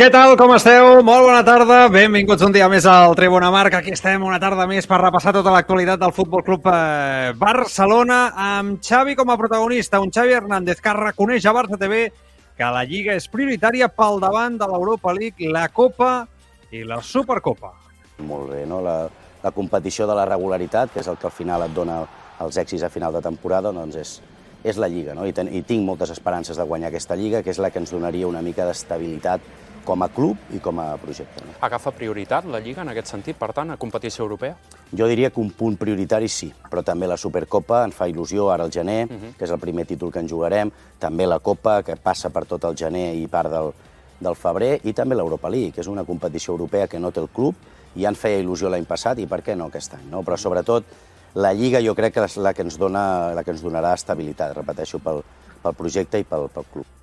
Què tal, com esteu? Molt bona tarda. Benvinguts un dia més al Tribuna Marca. Aquí estem una tarda més per repassar tota l'actualitat del Futbol Club eh, Barcelona amb Xavi com a protagonista. Un Xavi Hernández que reconeix a Barça TV que la Lliga és prioritària pel davant de l'Europa League, la Copa i la Supercopa. Molt bé, no? La, la competició de la regularitat, que és el que al final et dona els èxits a final de temporada, doncs és, és la Lliga. No? I, ten, I tinc moltes esperances de guanyar aquesta Lliga, que és la que ens donaria una mica d'estabilitat com a club i com a projecte. No? Agafa prioritat la Lliga en aquest sentit, per tant, a competició europea? Jo diria que un punt prioritari sí, però també la Supercopa en fa il·lusió ara al gener, uh -huh. que és el primer títol que en jugarem, també la Copa, que passa per tot el gener i part del, del febrer, i també l'Europa League, que és una competició europea que no té el club, i ja en feia il·lusió l'any passat, i per què no aquest any? No? Però sobretot la Lliga jo crec que és la que ens, dona, la que ens donarà estabilitat, repeteixo, pel, pel projecte i pel, pel club.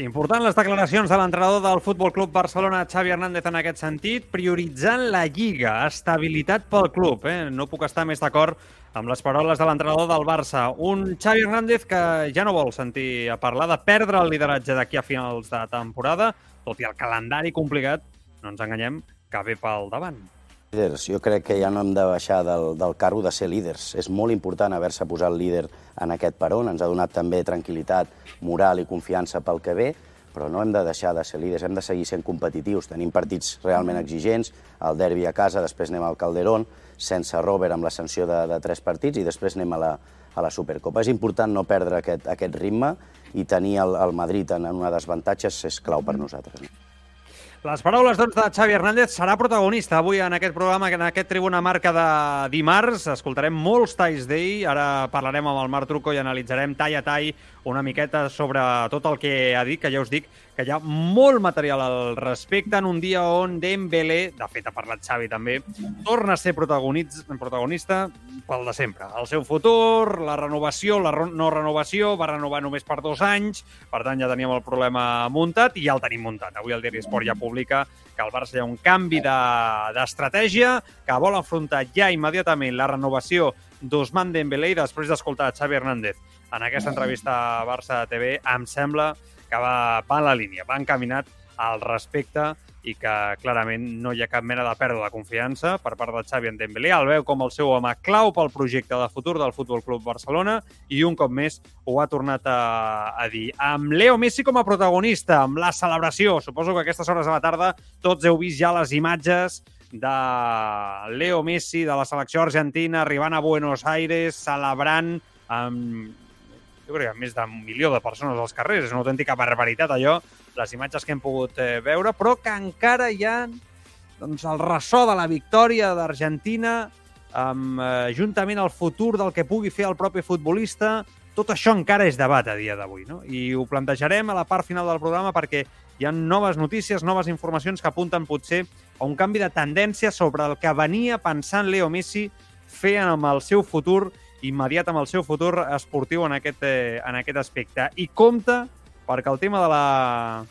Important les declaracions de l'entrenador del Futbol Club Barcelona, Xavi Hernández, en aquest sentit, prioritzant la Lliga, estabilitat pel club. Eh? No puc estar més d'acord amb les paraules de l'entrenador del Barça. Un Xavi Hernández que ja no vol sentir a parlar de perdre el lideratge d'aquí a finals de temporada, tot i el calendari complicat, no ens enganyem, que ve pel davant. Líders, jo crec que ja no hem de baixar del, del carro de ser líders. És molt important haver-se posat líder en aquest peron, ens ha donat també tranquil·litat moral i confiança pel que ve, però no hem de deixar de ser líders, hem de seguir sent competitius. Tenim partits realment exigents, el derbi a casa, després anem al Calderón, sense Robert amb la sanció de, de tres partits i després anem a la, a la Supercopa. És important no perdre aquest, aquest ritme i tenir el, el Madrid en, una desavantatge és clau per nosaltres. Les paraules doncs, de Xavi Hernández serà protagonista avui en aquest programa, en aquest Tribuna Marca de dimarts. Escoltarem molts talls d'ell. Ara parlarem amb el Marc Truco i analitzarem tall a tall una miqueta sobre tot el que ha dit, que ja us dic que hi ha molt material al respecte en un dia on Dembélé, de fet ha parlat Xavi també, torna a ser protagonista pel de sempre. El seu futur, la renovació, la no renovació, va renovar només per dos anys, per tant ja teníem el problema muntat i ja el tenim muntat. Avui el Diari Esport ja publica que al Barça hi ha un canvi d'estratègia, de, que vol afrontar ja immediatament la renovació d'Osman Dembélé i després d'escoltar Xavi Hernández. En aquesta entrevista a Barça TV, em sembla que va, va en la línia, va encaminat al respecte i que clarament no hi ha cap mena de pèrdua de confiança per part de Xavi en Dembélé. El veu com el seu home clau pel projecte de futur del Futbol Club Barcelona i un cop més ho ha tornat a, a dir. Amb Leo Messi com a protagonista, amb la celebració. Suposo que aquestes hores de la tarda tots heu vist ja les imatges de Leo Messi, de la selecció argentina, arribant a Buenos Aires, celebrant amb jo crec que més d'un milió de persones als carrers. És una autèntica barbaritat allò, les imatges que hem pogut eh, veure, però que encara hi ha doncs, el ressò de la victòria d'Argentina, amb, eh, juntament al futur del que pugui fer el propi futbolista, tot això encara és debat a dia d'avui, no? I ho plantejarem a la part final del programa perquè hi ha noves notícies, noves informacions que apunten potser o un canvi de tendència sobre el que venia pensant Leo Messi fer amb el seu futur immediat amb el seu futur esportiu en aquest, eh, en aquest aspecte. I compta perquè el tema de la,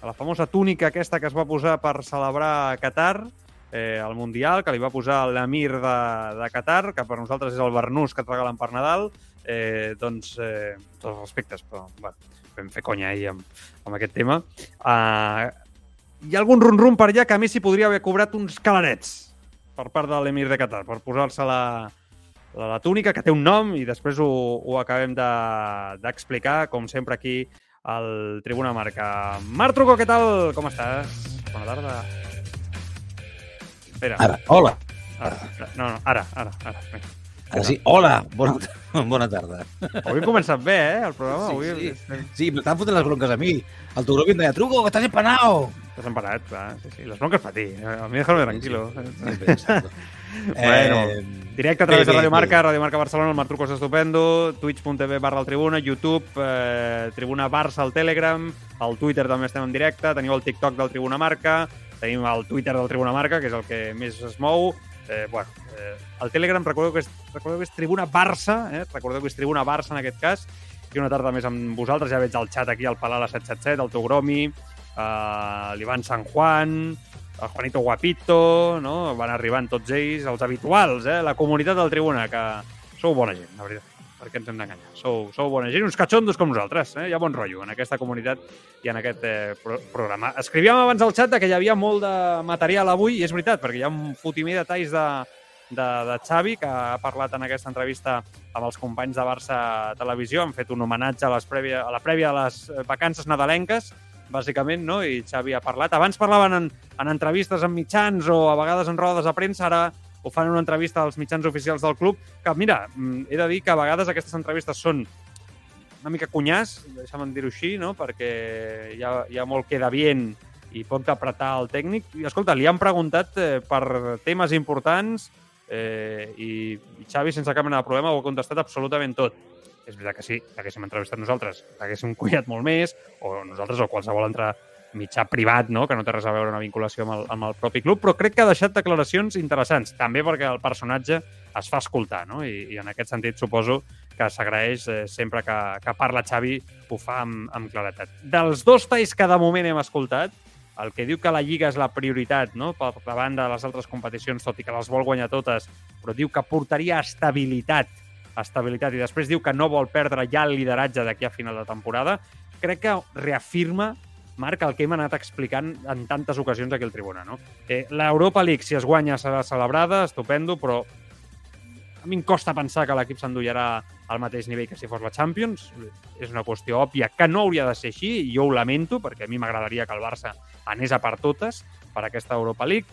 de la famosa túnica aquesta que es va posar per celebrar a Qatar, eh, el Mundial, que li va posar l'emir de, de Qatar, que per nosaltres és el Bernús que et regalen per Nadal, eh, doncs, eh, tots els respectes, però bueno, vam fer conya ahir amb, amb aquest tema. Uh, hi ha algun rum-rum per allà que Messi podria haver cobrat uns calarets per part de l'emir de Qatar, per posar-se la, la, la túnica, que té un nom, i després ho, ho acabem d'explicar, de, com sempre aquí al Tribuna Marca. Marc Truco, què tal? Com estàs? Bona tarda. Espera. Ara, hola. Ara, no, no, ara, ara, ara. Vinga. Ara sí, hola, bona, bona tarda. Avui hem començat bé, eh, el programa. Sí, Avui... sí. sí m'estan fotent les bronques a mi. El Tugrovin em deia, Truco, que estàs empanao. Estàs empanat, clar. Sí, sí. Les bronques per ti. A mi déjame tranquilo. Sí, sí. bueno, eh, directe a través bé, de Radio Marca, Radio Marca Barcelona, el Marc Truco és estupendo, twitch.tv barra el Tribuna, YouTube, eh, Tribuna Barça al Telegram, al Twitter també estem en directe, teniu el TikTok del Tribuna Marca, tenim el Twitter del Tribuna Marca, que és el que més es mou, eh, bueno, eh, el Telegram recordeu que és, recordeu que és Tribuna Barça, eh? recordeu que és Tribuna Barça en aquest cas, i una tarda més amb vosaltres, ja veig el xat aquí, el Palala 777, el Togromi, eh, l'Ivan San Juan, el Juanito Guapito, no? van arribant tots ells, els habituals, eh? la comunitat del Tribuna, que sou bona gent, la veritat perquè ens hem d'enganyar. Sou, sou bona gent, uns catxondos com nosaltres. Eh? Hi ha bon rotllo en aquesta comunitat i en aquest eh, pro programa. Escrivíem abans al xat que hi havia molt de material avui, i és veritat, perquè hi ha un fotimer de talls de, de, de Xavi, que ha parlat en aquesta entrevista amb els companys de Barça Televisió. Han fet un homenatge a, les prèvia, a la prèvia de les vacances nadalenques, bàsicament, no? i Xavi ha parlat. Abans parlaven en, en entrevistes amb mitjans o a vegades en rodes de premsa, ara ho fan en una entrevista als mitjans oficials del club, que, mira, mm, he de dir que a vegades aquestes entrevistes són una mica cunyàs, deixa'm dir-ho així, no? perquè hi ha, hi ha molt queda bien i pot apretar el tècnic. I, escolta, li han preguntat eh, per temes importants eh, i, Xavi, sense cap mena de problema, ho ha contestat absolutament tot és veritat que sí, l'haguéssim entrevistat nosaltres, l'haguéssim cuidat molt més, o nosaltres o qualsevol altre mitjà privat, no? que no té res a veure una vinculació amb el, amb el propi club, però crec que ha deixat declaracions interessants, també perquè el personatge es fa escoltar, no? I, i en aquest sentit suposo que s'agraeix eh, sempre que, que parla Xavi, ho fa amb, amb claretat. Dels dos talls que de moment hem escoltat, el que diu que la Lliga és la prioritat no? per davant de les altres competicions, tot i que les vol guanyar totes, però diu que portaria estabilitat estabilitat i després diu que no vol perdre ja el lideratge d'aquí a final de temporada, crec que reafirma Marc, el que hem anat explicant en tantes ocasions aquí al Tribuna. No? Eh, L'Europa League, si es guanya, serà celebrada, estupendo, però a mi em costa pensar que l'equip s'endollarà al mateix nivell que si fos la Champions. És una qüestió òbvia que no hauria de ser així, i jo ho lamento, perquè a mi m'agradaria que el Barça anés a per totes per aquesta Europa League.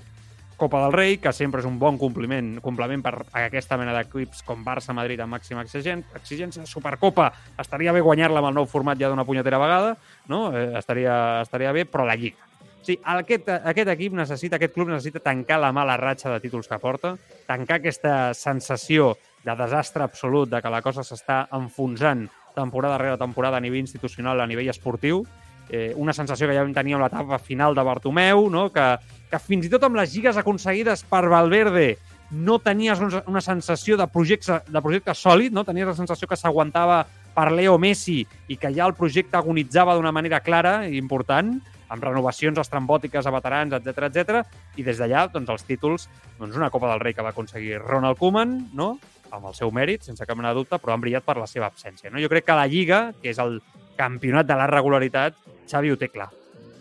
Copa del Rei, que sempre és un bon compliment, complement per a aquesta mena d'equips com Barça-Madrid amb màxima exigència. Supercopa, estaria bé guanyar-la amb el nou format ja d'una punyetera vegada, no? Eh, estaria, estaria bé, però la Lliga. Sí, aquest, aquest equip necessita, aquest club necessita tancar la mala ratxa de títols que porta, tancar aquesta sensació de desastre absolut, de que la cosa s'està enfonsant temporada rere temporada a nivell institucional, a nivell esportiu, eh, una sensació que ja vam tenir amb l'etapa final de Bartomeu, no? que, que fins i tot amb les lligues aconseguides per Valverde no tenies una sensació de projecte, de projecte sòlid, no? tenies la sensació que s'aguantava per Leo Messi i que ja el projecte agonitzava d'una manera clara i important, amb renovacions estrambòtiques a veterans, etc etc. i des d'allà, doncs, els títols, doncs, una Copa del Rei que va aconseguir Ronald Koeman, no? amb el seu mèrit, sense cap mena de dubte, però han brillat per la seva absència. No? Jo crec que la Lliga, que és el campionat de la regularitat, Xavi ho té clar.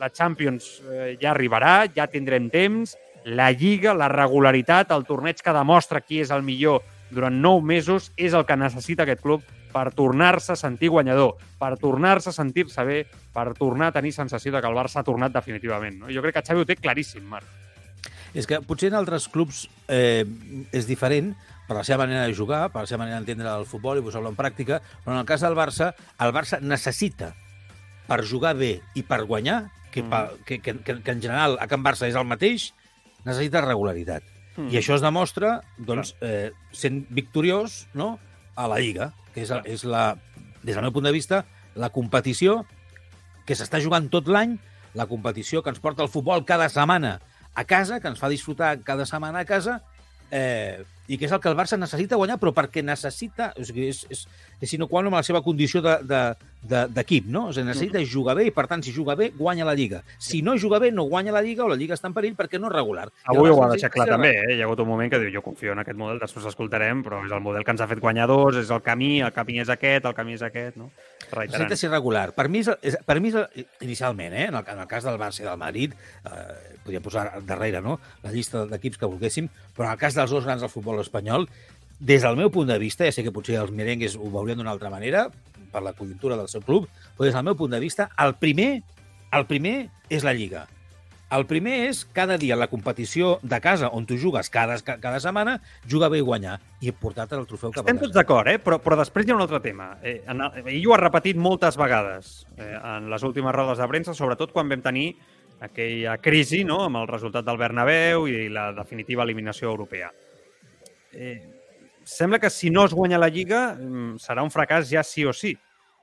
La Champions eh, ja arribarà, ja tindrem temps, la Lliga, la regularitat, el torneig que demostra qui és el millor durant nou mesos és el que necessita aquest club per tornar-se a sentir guanyador, per tornar-se a sentir-se bé, per tornar a tenir sensació de que el Barça ha tornat definitivament. No? Jo crec que Xavi ho té claríssim, Marc. És que potser en altres clubs eh, és diferent, per la seva manera de jugar, per la seva manera d'entendre el futbol i posar-lo en pràctica, però en el cas del Barça, el Barça necessita per jugar bé i per guanyar, que, mm. que, que, que, que en general a Can Barça és el mateix, necessita regularitat. Mm. I això es demostra doncs, eh, sent victoriós no? a la Lliga, que és, és la, des del meu punt de vista, la competició que s'està jugant tot l'any, la competició que ens porta el futbol cada setmana a casa, que ens fa disfrutar cada setmana a casa, eh, i que és el que el Barça necessita guanyar, però perquè necessita, o sigui, és, és, és sinó quan amb la seva condició d'equip, de, de, de, no? O sigui, necessita Mm-hmm. jugar bé i, per tant, si juga bé, guanya la Lliga. Si no juga bé, no guanya la Lliga o la Lliga està en perill perquè no és regular. Avui ho ha deixat clar també, eh? Hi ha hagut un moment que diu jo confio en aquest model, després l'escoltarem, però és el model que ens ha fet guanyadors, és el camí, el camí és aquest, el camí és aquest, no? Reiterant. Ser regular. Per mi, és, per mi és, inicialment, eh, en, el, en el cas del Barça i del Madrid, eh, podríem posar darrere no? la llista d'equips que volguéssim, però en el cas dels dos grans del futbol espanyol, des del meu punt de vista, ja sé que potser els merengues ho veurien d'una altra manera, per la conjuntura del seu club, però des del meu punt de vista, el primer, el primer és la Lliga. El primer és cada dia la competició de casa on tu jugues cada, cada setmana, juga bé i guanyar i portar-te el trofeu cap a Estem casa. tots d'acord, eh? però, però després hi ha un altre tema. Eh, en, ell ho ha repetit moltes vegades eh, en les últimes rodes de premsa, sobretot quan vam tenir aquella crisi no? amb el resultat del Bernabéu i la definitiva eliminació europea. Eh, sembla que si no es guanya la Lliga mm, serà un fracàs ja sí o sí.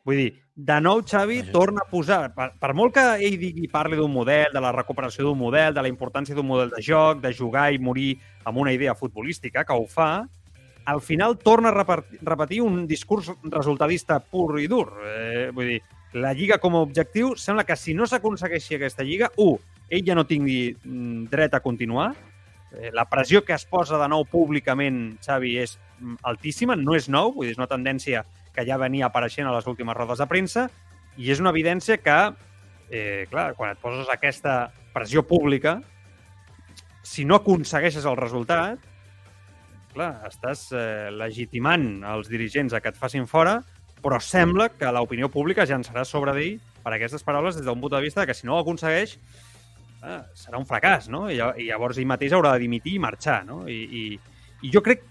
Vull dir, de nou Xavi torna a posar, per, per molt que ell digui, parli d'un model, de la recuperació d'un model, de la importància d'un model de joc, de jugar i morir amb una idea futbolística, que ho fa, al final torna a repetir un discurs resultadista pur i dur. Eh, vull dir, la Lliga com a objectiu, sembla que si no s'aconsegueixi aquesta Lliga, un, ell ja no tingui mm, dret a continuar, eh, la pressió que es posa de nou públicament, Xavi, és mm, altíssima, no és nou, vull dir, és una tendència que ja venia apareixent a les últimes rodes de premsa, i és una evidència que, eh, clar, quan et poses aquesta pressió pública, si no aconsegueixes el resultat, clar, estàs eh, legitimant els dirigents a que et facin fora, però sembla que l'opinió pública ja en serà sobre d'ell per aquestes paraules des d'un punt de vista que si no ho aconsegueix eh, serà un fracàs, no? I, I llavors ell mateix haurà de dimitir i marxar, no? I, i, i jo crec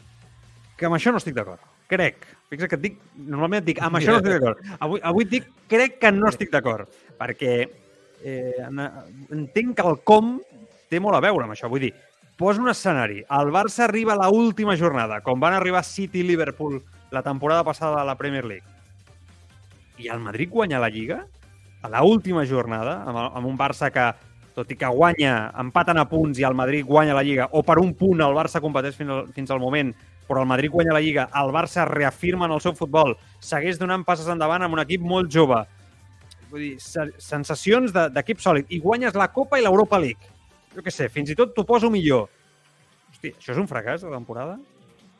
que amb això no estic d'acord. Crec. Fixa't que et dic, normalment et dic, amb això no estic d'acord. Avui, avui et dic, crec que no estic d'acord, perquè eh, en- entenc que el com té molt a veure amb això. Vull dir, posa un escenari. El Barça arriba a la última jornada, com van arribar City i Liverpool la temporada passada a la Premier League. I el Madrid guanya la Lliga a la última jornada, amb, amb un Barça que, tot i que guanya, empaten a punts i el Madrid guanya la Lliga, o per un punt el Barça competeix fins al, fins al moment, però el Madrid guanya la Lliga, el Barça reafirma en el seu futbol, segueix donant passes endavant amb un equip molt jove. Vull dir, se- sensacions de- d'equip sòlid. I guanyes la Copa i l'Europa League. Jo què sé, fins i tot t'ho poso millor. Hosti, això és un fracàs de temporada?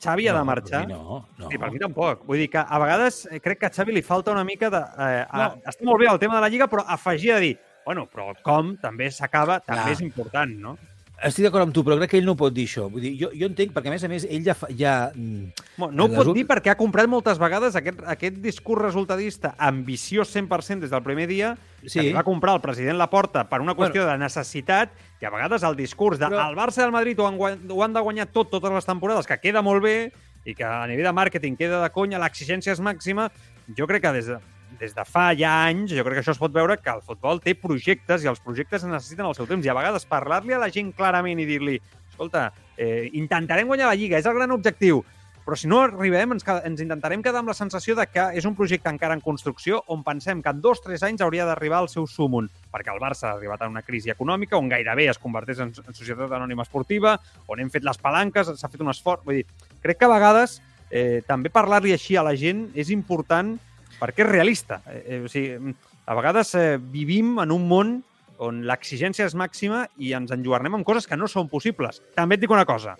Xavi ha de marxar? No, no. Sí, per mi tampoc. Vull dir que a vegades eh, crec que a Xavi li falta una mica de... Eh, a, No. Està molt bé el tema de la Lliga, però afegir a dir bueno, però el com també s'acaba, també és important, no? Estic d'acord amb tu, però crec que ell no pot dir això. Vull dir, jo, jo entenc, perquè a més a més ell ja... Fa, ja mm, Bueno, no ho pot dir perquè ha comprat moltes vegades aquest, aquest discurs resultadista ambiciós 100% des del primer dia Sí. que va comprar el president Laporta per una qüestió bueno. de necessitat i a vegades el discurs de Però- el Barça i el Madrid ho han, ho han de guanyar tot totes les temporades, que queda molt bé i que a nivell de màrqueting queda de conya, l'exigència és màxima, jo crec que des de, des de fa ja anys, jo crec que això es pot veure que el futbol té projectes i els projectes necessiten el seu temps. I a vegades parlar-li a la gent clarament i dir-li escolta, eh, intentarem guanyar la Lliga, és el gran objectiu, però si no arribem, ens, ens intentarem quedar amb la sensació de que és un projecte encara en construcció on pensem que en dos o tres anys hauria d'arribar al seu súmum, perquè el Barça ha arribat a una crisi econòmica on gairebé es converteix en, en societat anònima esportiva, on hem fet les palanques, s'ha fet un esforç... Vull dir, crec que a vegades eh, també parlar-li així a la gent és important perquè és realista. Eh, eh, o sigui, a vegades eh, vivim en un món on l'exigència és màxima i ens enlluernem amb coses que no són possibles. També et dic una cosa,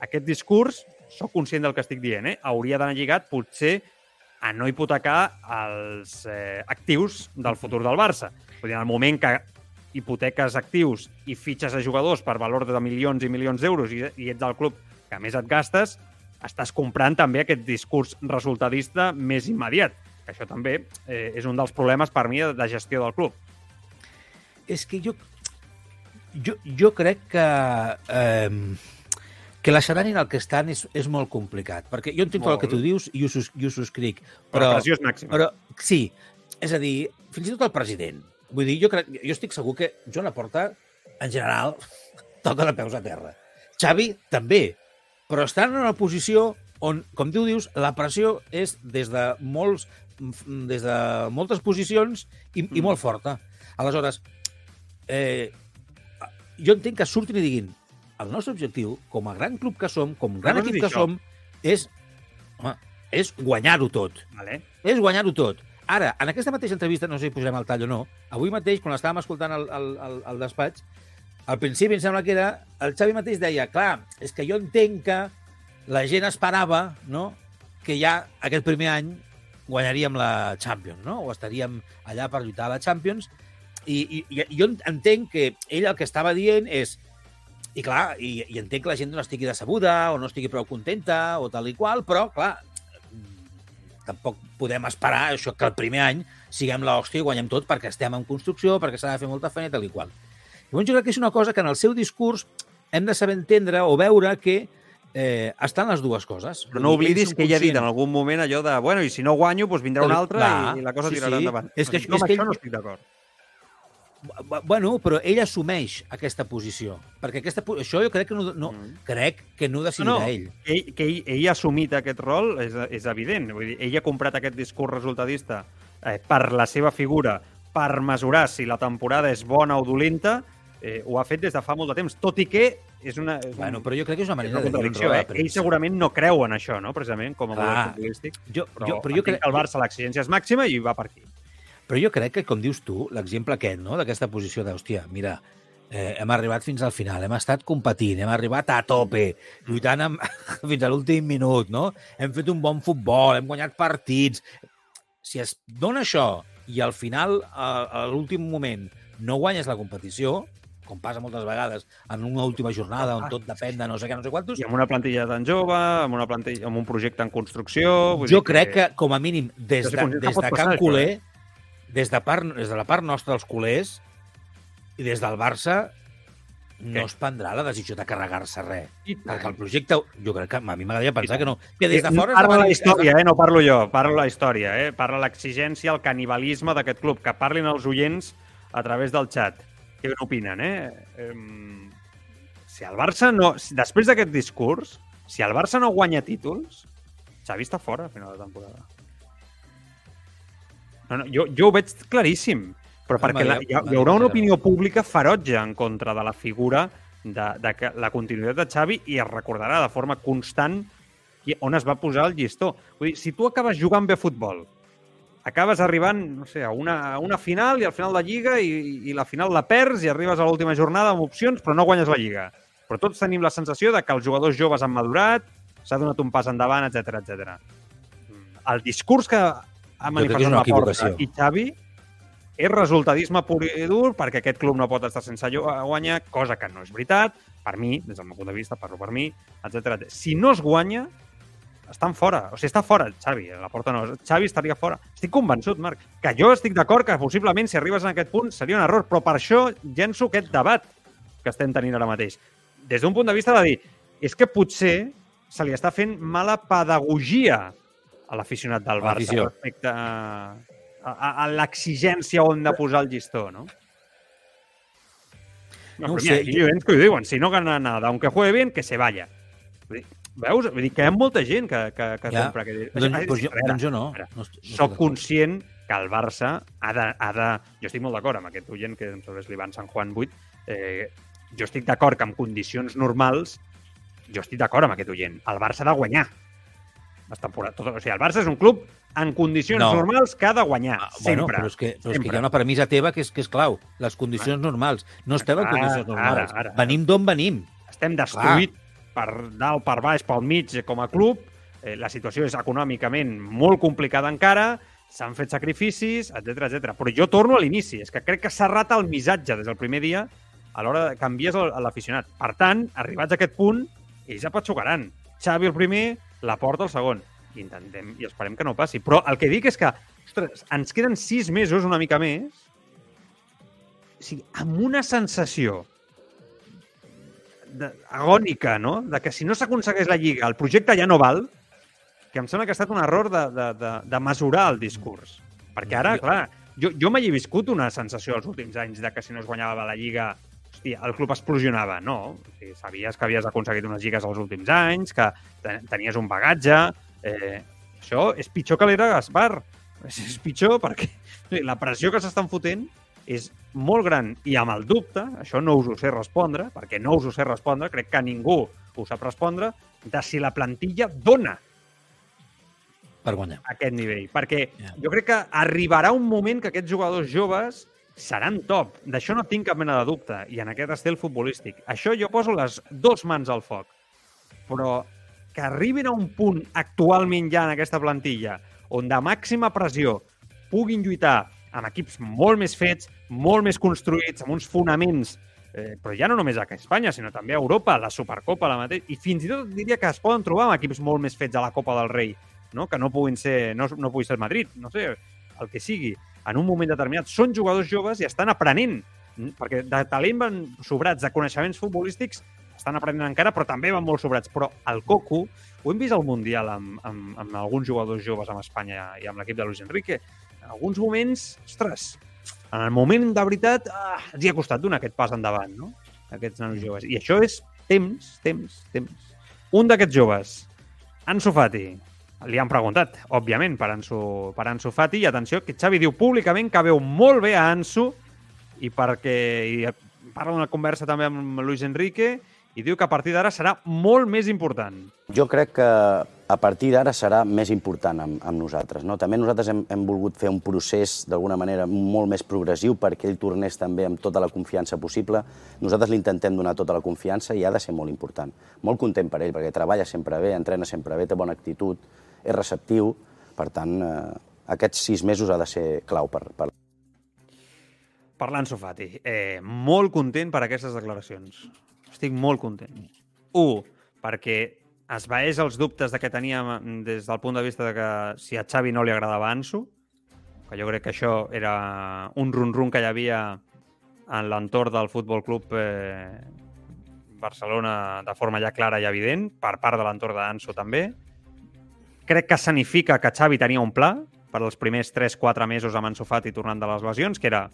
aquest discurs, sóc conscient del que estic dient, eh? hauria d'anar lligat potser a no hipotecar els eh, actius del futur del Barça. Vull dir, en el moment que hipoteques actius i fitxes a jugadors per valor de milions i milions d'euros i, i ets el club que més et gastes, estàs comprant també aquest discurs resultadista més immediat. Que això també eh, és un dels problemes per mi de, de gestió del club. és que jo, jo, jo crec que, eh, que l'escenari en el que estan és, és molt complicat. Perquè jo entenc tot el que tu dius i ho, sus, i ho subscric. Però, Però, la pressió és màxima. però sí, és a dir, fins i tot el president. Vull dir, jo, crec, jo estic segur que Joan Laporta, en general, toca de peus a terra. Xavi, també. Però estan en una posició on, com tu dius, la pressió és des de molts des de moltes posicions i, i molt forta. Aleshores, eh, jo entenc que surtin i diguin el nostre objectiu, com a gran club que som, com gran cosa equip que això. som, és, home, és guanyar-ho tot. Vale? És guanyar-ho tot. Ara, en aquesta mateixa entrevista, no sé si posarem el tall o no, avui mateix, quan estàvem escoltant el, el, el, el despatx, al principi em sembla que era... El Xavi mateix deia, clar, és que jo entenc que la gent esperava no, que ja aquest primer any guanyaríem la Champions, no? o estaríem allà per lluitar a la Champions, i, i, i jo entenc que ell el que estava dient és i clar, i, i entenc que la gent no estigui decebuda o no estigui prou contenta o tal i qual, però, clar, mm, tampoc podem esperar això que el primer any siguem l'hòstia i guanyem tot perquè estem en construcció, perquè s'ha de fer molta feina i tal i qual. Llavors jo crec que és una cosa que en el seu discurs hem de saber entendre o veure que eh, estan les dues coses. Però no oblidis que ella ha dit en algun moment allò de, bueno, i si no guanyo, doncs vindrà un altre Clar, i la cosa sí, tirarà sí. endavant. És que- jo amb és que això ell- no estic d'acord. Bu- Bueno, però ell assumeix aquesta posició. Perquè aquesta, això jo crec que no, no, Mm. crec que no decidirà No, no. ell. Ell, que ell, ell ha assumit aquest rol és, és evident. Vull dir, ell ha comprat aquest discurs resultadista eh, per la seva figura, per mesurar si la temporada és bona o dolenta, eh, ho ha fet des de fa molt de temps, tot i que és una, és un, Bueno, però jo crec que és una és manera una de dir Eh? Ell premsa. segurament no creu en això, no? precisament, com a model futbolístic. Jo, Però, jo, però jo crec, que el Barça l'exigència és màxima i va per aquí. Però jo crec que, com dius tu, l'exemple aquest, no?, d'aquesta posició de, hòstia, mira, eh, hem arribat fins al final, hem estat competint, hem arribat a tope, lluitant amb, fins a l'últim minut, no? Hem fet un bon futbol, hem guanyat partits... Si es dona això i al final, a, a l'últim moment, no guanyes la competició, com passa moltes vegades en una última jornada on tot depèn de no sé què, no sé quantos, I amb una plantilla tan jove, amb, una plantilla, amb un projecte en construcció... Vull jo dir crec que, com a mínim, des de, que des de Can Culer, des de, part, des de la part nostra dels culers i des del Barça, no es prendrà la decisió de carregar-se res. Perquè el projecte, jo crec que a mi m'agradaria pensar que no. Que des de Eh, fora... Parla es la història, eh? no parlo jo, parlo la història, eh? parla l'exigència, el canibalisme d'aquest club, que parlin els oients a través del xat. Què n'opinen, eh? Si el Barça no... Després d'aquest discurs, si el Barça no guanya títols, Xavi està fora a final de temporada. No, no, jo, jo ho veig claríssim, però perquè la, hi, hi haurà una opinió pública ferotge en contra de la figura de, de la continuïtat de Xavi i es recordarà de forma constant on es va posar el llistó. Vull dir, si tu acabes jugant bé a futbol, acabes arribant, no sé, a una, a una final i al final de Lliga i, i la final la perds i arribes a l'última jornada amb opcions però no guanyes la Lliga. Però tots tenim la sensació de que els jugadors joves han madurat, s'ha donat un pas endavant, etc etc. El discurs que ha manifestat la Porta i Xavi és resultadisme pur i dur perquè aquest club no pot estar sense llo- guanyar, cosa que no és veritat, per mi, des del meu punt de vista, parlo per mi, etc. Si no es guanya, estan fora. O sigui, està fora, Xavi. La porta no. Xavi estaria fora. Estic convençut, Marc, que jo estic d'acord que possiblement si arribes en aquest punt seria un error, però per això llenço aquest debat que estem tenint ara mateix. Des d'un punt de vista de dir, és que potser se li està fent mala pedagogia a l'aficionat del Barça respecte a, a, a l'exigència on de posar el llistó, no? No, No mira, sé, aquí jo- hi ha que ho diuen, si no gana nada, aunque juegue bien, que se vaya. Veus? Vull dir que hi ha molta gent que, que, que Ja. compra aquest... Doncs, doncs, jo, veure, doncs jo no. veure, no, soc conscient que el Barça ha de, ha de... Jo estic molt d'acord amb aquest oient, que em que és l'Ivan San Juan 8. Eh, jo estic d'acord que en condicions normals, jo estic d'acord amb aquest oient. El Barça ha de guanyar. Les temporades, tot, o sigui, el Barça és un club en condicions No. normals que ha de guanyar. Ah, bueno, sempre. però és, que, però és que sempre. hi ha una premissa teva que és, que és clau. Les condicions normals. No estem en Ara, condicions normals. ara, ara. Venim d'on venim. estem destruït per dalt, per baix, pel mig com a club. Eh, la situació és econòmicament molt complicada encara, s'han fet sacrificis, etc etc. Però jo torno a l'inici, és que crec que s'ha errat el missatge des del primer dia a l'hora de a l'aficionat. Per tant, arribats a aquest punt, ells apatxugaran. Xavi el primer, la porta el segon. Intentem i esperem que no passi. Però el que dic és que, ostres, ens queden sis mesos una mica més o sigui, amb una sensació de, agònica, no? De que si no s'aconsegueix la Lliga, el projecte ja no val, que em sembla que ha estat un error de, de, de, de mesurar el discurs. Perquè ara, Jo- clar, jo, jo mai he viscut una sensació els últims anys de que si no es guanyava la Lliga hòstia, el club explosionava. No, o sigui, sabies que havies aconseguit unes lligues els últims anys, que te- tenies un bagatge... Eh, això és pitjor que l'era Gaspar. És, és pitjor perquè la pressió que s'estan fotent és molt gran i amb el dubte, això no us ho sé respondre, perquè no us ho sé respondre, crec que ningú ho sap respondre, de si la plantilla dona Per guanyar. aquest nivell. Perquè Ja. jo crec que arribarà un moment que aquests jugadors joves seran top. D'això no tinc cap mena de dubte. I en aquest estil futbolístic. Això jo poso les dos mans al foc. Però que arribin a un punt actualment ja en aquesta plantilla on de màxima pressió puguin lluitar amb equips molt més fets, molt més construïts, amb uns fonaments eh, però ja no només a Espanya, sinó també a Europa, la Supercopa, la mateixa, i fins i tot diria que es poden trobar amb equips molt més fets a la Copa del Rei, no? que no puguin ser, no, no pugui ser Madrid, no sé, el que sigui. En un moment determinat són jugadors joves i estan aprenent, mm, perquè de talent van sobrats, de coneixements futbolístics estan aprenent encara, però també van molt sobrats. Però el Coco, ho hem vist al Mundial amb, amb, amb alguns jugadors joves amb Espanya i amb l'equip de Luis Enrique, en alguns moments, ostres, en el moment de veritat, ah, els hi ha costat donar aquest pas endavant, no? Aquests nanos joves. I això és temps, temps, temps. Un d'aquests joves, Ansu Fati, li han preguntat, òbviament, per Ansu, per Ansu Fati, i atenció, que Xavi diu públicament que veu molt bé a Ansu i perquè i parla d'una conversa també amb Luis Enrique i diu que a partir d'ara serà molt més important. Jo crec que a partir d'ara serà més important amb, amb nosaltres. No? També nosaltres hem, hem volgut fer un procés d'alguna manera molt més progressiu perquè ell tornés també amb tota la confiança possible. Nosaltres li intentem donar tota la confiança i ha de ser molt important. Molt content per ell, perquè treballa sempre bé, entrena sempre bé, té bona actitud, és receptiu. Per tant, eh, aquests sis mesos ha de ser clau per, per Parlant Sofati, eh, molt content per aquestes declaracions. Estic molt content. Un, perquè es vaeix els dubtes de que teníem des del punt de vista de que si a Xavi no li agradava Ansu, que jo crec que això era un run-run que hi havia en l'entorn del Futbol Club eh, Barcelona de forma ja clara i evident, per part de l'entorn d'Ansu també. Crec que significa que Xavi tenia un pla per als primers 3-4 mesos amb Ansu Fati tornant de les lesions, que era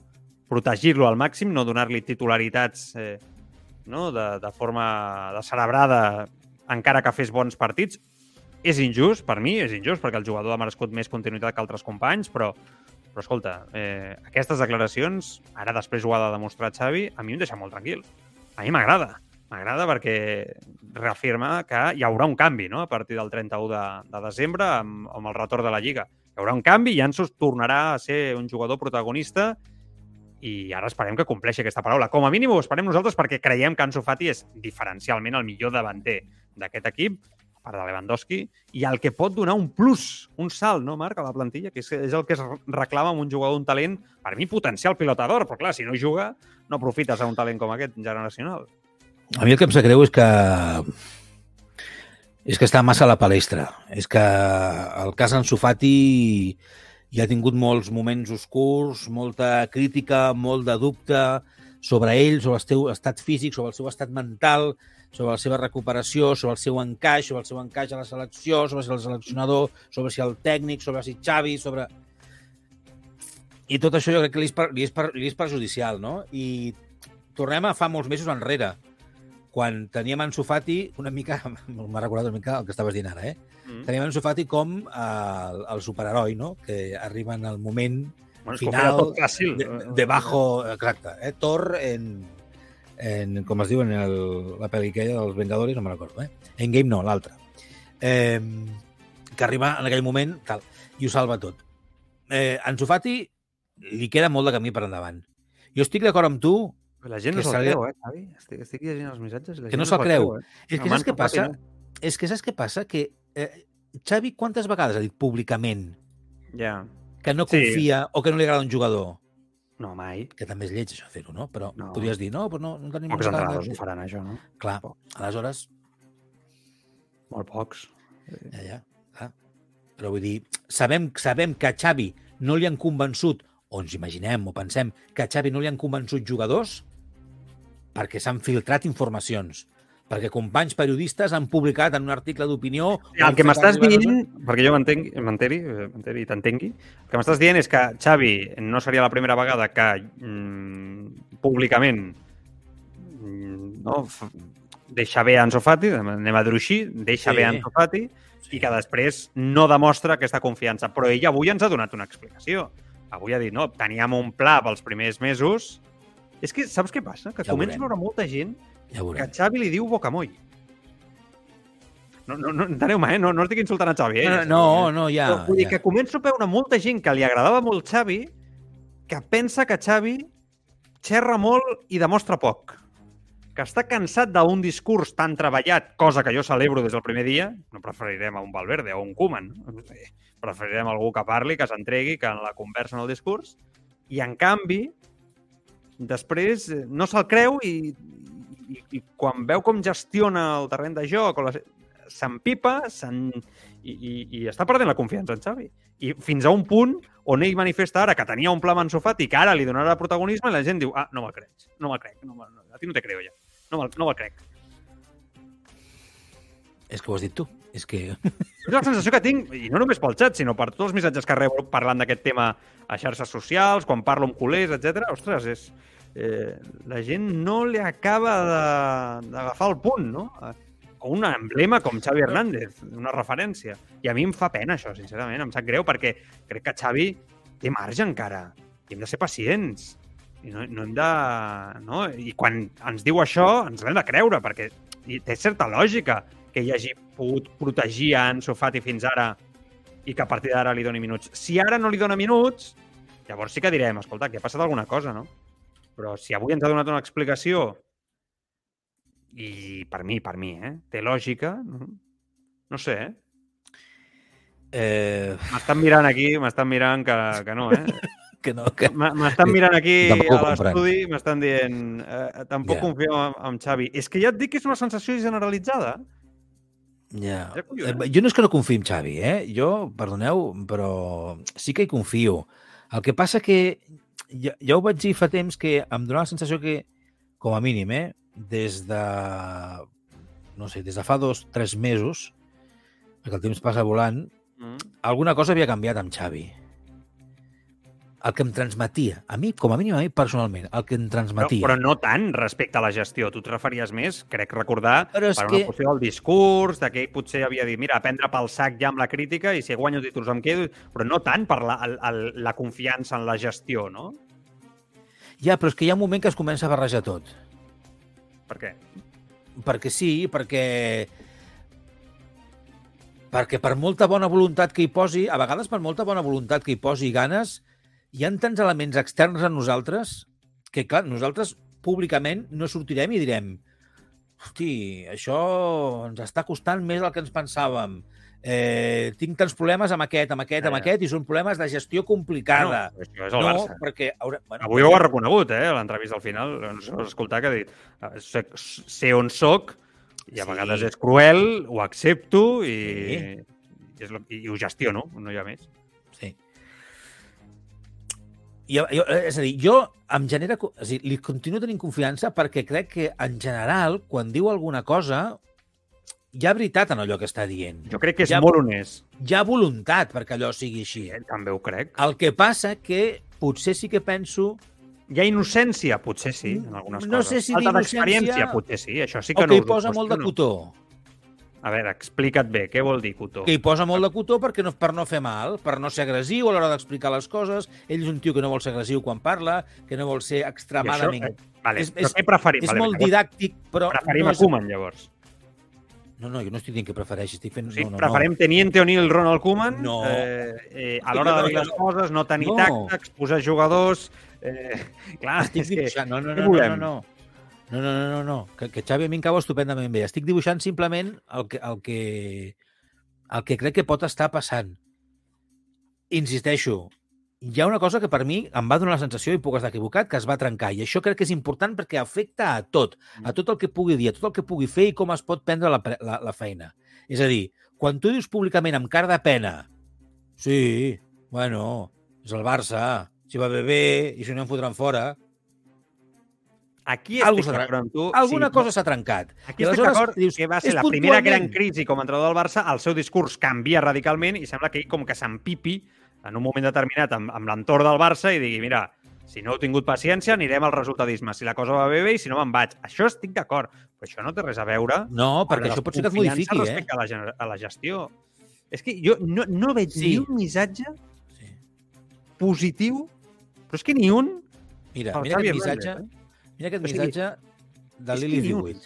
protegir-lo al màxim, no donar-li titularitats eh, no? de, de forma descerebrada encara que fes bons partits. És injust, per mi, és injust, perquè el jugador ha merescut més continuïtat que altres companys, però, però escolta, eh, aquestes declaracions, ara després ho ha de demostrar Xavi, a mi em deixa molt tranquil. A mi m'agrada. M'agrada perquè reafirma que hi haurà un canvi no? a partir del 31 de, de desembre amb, amb el retorn de la Lliga. Hi haurà un canvi i Ansu tornarà a ser un jugador protagonista i ara esperem que compleixi aquesta paraula. Com a mínim ho esperem nosaltres perquè creiem que Ansu Fati és diferencialment el millor davanter d'aquest equip, a part de Lewandowski, i el que pot donar un plus, un salt, no, Marc, a la plantilla, que és, és el que es reclama amb un jugador d'un talent, per mi, potencial pilotador, però clar, si no juga, no aprofites a un talent com aquest generacional. A mi el que em sap greu és que és que està massa a la palestra. És que el cas Ansu Fati ja ha tingut molts moments oscurs, molta crítica, molt de dubte sobre ell, sobre el seu estat físic, sobre el seu estat mental, sobre la seva recuperació, sobre el seu encaix, sobre el seu encaix a la selecció, sobre si el seleccionador, sobre si el tècnic, sobre si Xavi, sobre... I tot això jo crec que li és, per, li és, per, li és perjudicial, no? I tornem a fa molts mesos enrere, quan teníem Ansu Fati una mica, m'ha recordat una mica el que estaves dient ara, eh? Mm. Teníem Ansu Fati com eh, el, el superheroi, no? Que arriba en el moment Bueno, final tot fàcil. de, debajo, exacte, eh? Thor en, en, com es diu en el, la pel·li aquella dels Vengadores, no me'n recordo, eh? Endgame no, l'altra. Eh, que arriba en aquell moment, tal, i ho salva tot. Eh, Ansu Fati li queda molt de camí per endavant. Jo estic d'acord amb tu La gent no que se'l creu, eh, Xavi? Estic, estic llegint els missatges. La Que gent no se'l creu. eh? És que saps què passa? no? És que saps què passa? Que eh, Xavi quantes vegades ha dit públicament Ja. que no Sí. confia o que no li agrada un jugador? No, mai. Que també és lleig, això, fer-ho, no? Però No. podries dir, no, però no, no tenim... Pocs entrenadors ho faran, això, no? Clar, aleshores, Molt pocs. ja, ja, clar. Però vull dir, sabem, sabem que a Xavi no li han convençut, o ens imaginem o pensem que a Xavi no li han convençut jugadors perquè s'han filtrat informacions, perquè companys periodistes han publicat en un article d'opinió... El que m'estàs dient, perquè jo m'enteri eh, m'enteri i t'entengui, el que m'estàs dient és que Xavi no seria la primera vegada que mm, públicament mm, no, deixa bé Ansu Fati, anem a dir-ho així, deixa Sí. bé Ansu Fati, i que després no demostra aquesta confiança. Però ell avui ens ha donat una explicació. avui ha dit, no, teníem un pla pels primers mesos. És que, saps què passa? Que Ja començo a veure molta gent Ja que veurem. Xavi li diu bocamoll. No, no, no enteneu-me, eh? No, no estic insultant a Xavi, eh? No, no, no, ja. Però vull dir ja. que començo a veure molta gent que li agradava molt Xavi que pensa que Xavi xerra molt i demostra poc. Que està cansat d'un discurs tan treballat, cosa que jo celebro des del primer dia, no preferirem a un Valverde o un Koeman, no? preferirem algú que parli, que s'entregui, que en la conversa en el discurs, i en canvi, després eh, no se'l creu i, i, i quan veu com gestiona el terreny de joc la, s'empipa i, i, i està perdent la confiança en Xavi. I fins a un punt on ell manifesta ara que tenia un pla amb Ansu Fati que ara li donarà protagonisme i la gent diu ah, no me'l crec, no me'l crec, no, me'l- no, a ti no te creo ja, no me'l no me'l crec. És que ho has dit tu. És que... És la sensació que tinc, i no només pel xat, sinó per tots els missatges que rebo parlant d'aquest tema a xarxes socials, quan parlo amb culers, etc. Ostres, és, eh, la gent no li acaba d'agafar el punt, no? O un emblema com Xavi Hernández, una referència. I a mi em fa pena això, sincerament, em sap greu, perquè crec que Xavi té marge encara. I hem de ser pacients. I no, no hem de... No? I quan ens diu això, ens l'hem de creure, perquè té certa lògica que ell hagi pogut protegir a Ansu Fati fins ara i que a partir d'ara li doni minuts. Si ara no li dona minuts, llavors sí que direm, escolta, que ha passat alguna cosa, no? Però si avui ens ha donat una explicació i per mi, per mi, eh? Té lògica, no, sé, eh? Eh, M'estan mirant aquí, m'estan mirant que, que no, eh? que no, que... M'estan mirant aquí Tampoc a l'estudi, m'estan dient eh, tampoc Ja. confio en, en Xavi. És que ja et dic que és una sensació generalitzada. Ja. Ja, collons. Eh, Jo no és que no confiï en Xavi, eh? Jo, perdoneu, però sí que hi confio. El que passa que ja, ja ho vaig dir fa temps que em donava la sensació que, com a mínim, eh? Des de... No sé, des de fa dos, tres mesos, perquè el temps passa volant, Mm. alguna cosa havia canviat amb Xavi. El que em transmetia, a mi, com a mínim a mi personalment, el que em Però, transmetia. però no tant respecte a la gestió. Tu et referies més, crec recordar, Però per que- una qüestió del discurs, de que ell potser havia dit, mira, prendre pel sac ja amb la crítica i si guanyo títols em quedo, però no tant per la, el, el, la confiança en la gestió, no? Ja, però és que hi ha un moment que es comença a barrejar tot. Per què? Perquè sí, perquè perquè per molta bona voluntat que hi posi, a vegades per molta bona voluntat que hi posi ganes, hi ha tants elements externs a nosaltres que, clar, nosaltres públicament no sortirem i direm hosti, això ens està costant més del que ens pensàvem. Eh, tinc tants problemes amb aquest, amb aquest, amb aquest, i són problemes de gestió complicada. No, és el no, Barça. perquè... Haurà, bueno, Avui ho ha reconegut, eh, a l'entrevista al final. Ens vas escoltar que ha dit "Eh, sé, sé on soc i a Sí. vegades és cruel, ho accepto i, Sí. i, és lo, i ho gestiono, no hi ha més. Sí. Jo, jo, és a dir, jo em genera... És a dir, li continuo tenint confiança perquè crec que, en general, quan diu alguna cosa, hi ha veritat en allò que està dient. Jo crec que és Ja- molt honest. Hi ha voluntat perquè allò sigui així. Eh, També ho crec. El que passa que potser sí que penso Hi ha innocència? Potser sí, en algunes No coses. sé si Falta d'experiència? Potser sí, això sí que o no que hi posa molt de cotó. A veure, explica't bé, què vol dir cotó? Que hi posa molt de cotó perquè no, per no fer mal, per no ser agressiu a l'hora d'explicar les coses. Ell és un tio que no vol ser agressiu quan parla, que no vol ser I això, extremadament... eh, vale, és- però és- què preferim? és vale, molt llavors didàctic, però... Preferim no a és- Koeman, llavors. No, no, jo no estic dient que prefereixi, estic fent... Sí, no, no, preferim Teniente O'Neill, Ronald Koeman, No. eh, eh, a l'hora de dir les coses, no tenir No. tacte, exposar jugadors... Eh, clar, no. Estic és que... dibuixant... No, no, no, no, no, no. No, no, no, no, no. Que, que Xavi a mi em cau estupendament bé. Estic dibuixant simplement el que, el que, el que crec que pot estar passant. Insisteixo, hi ha una cosa que per mi em va donar la sensació, i puc estar equivocat, que es va trencar. I això crec que és important perquè afecta a tot, a tot el que pugui dir, a tot el que pugui fer i com es pot prendre la, la, la feina. És a dir, quan tu dius públicament amb cara de pena sí, bueno, és el Barça, si va bé bé, i si no em fotran fora, Aquí Algú estic s'ha d'acord amb tu. alguna sí, cosa s'ha trencat. Aquí I estic d'acord dius, que va ser la primera gran crisi com a entrenador del Barça, el seu discurs canvia radicalment i sembla que ell com que s'empipi en un moment determinat amb, amb l'entorn del Barça i digui, mira, si no heu tingut paciència, anirem al resultadisme. Si la cosa va bé, bé, i si no me'n vaig. Això estic d'acord, però això no té res a veure No, perquè això pot ser que es modifiqui, eh? respecte a la, a la gestió. És que jo no, no veig Sí. ni un missatge Sí. positiu, però és que ni un... Mira, mira aquest missatge, Hernández, mira aquest O sigui, missatge de Lili. Divuit.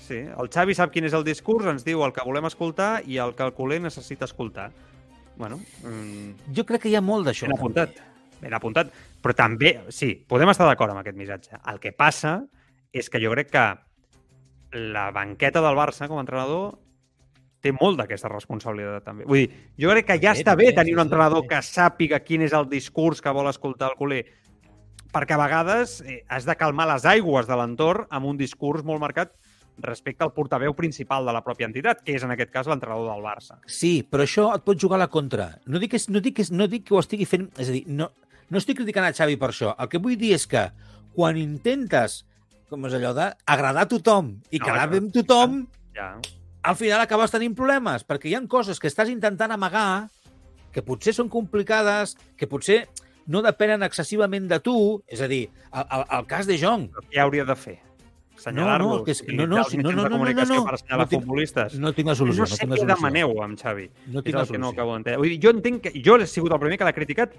Sí, el Xavi sap quin és el discurs, ens diu el que volem escoltar i el que el culer necessita escoltar. Bueno, mm, Jo crec que hi ha molt d'això. ben també. apuntat. Ben apuntat. Però també, sí, podem estar d'acord amb aquest missatge. El que passa és que jo crec que la banqueta del Barça com a entrenador té molt d'aquesta responsabilitat també. Vull dir, jo crec que ja També, està bé també, tenir sí, un entrenador sí. que sàpiga quin és el discurs que vol escoltar el culer perquè a vegades eh, has de calmar les aigües de l'entorn amb un discurs molt marcat respecte al portaveu principal de la pròpia entitat, que és en aquest cas l'entrenador del Barça. Sí, però això et pot jugar a la contra. No dic, que, no dic, que, no dic que ho estigui fent... És a dir, no, no estic criticant a Xavi per això. El que vull dir és que quan intentes, com és allò d'agradar a tothom i No, quedar bé amb tothom, Ja. al final acabes tenint problemes, perquè hi han coses que estàs intentant amagar, que potser són complicades, que potser no depenen excessivament de tu, és a dir, el, el, el cas de Jong, què hauria de fer? Assenyalar-los? No, no, que és no, no, sí, no, no, no, no, comunicació no, per no. assenyalar No tinc- futbolistes? no tinc la solució. no No, sé la què solució. demaneu amb Xavi. No tinc la que no solució. acabo. Vull dir, jo entenc que jo he sigut el primer que l'ha criticat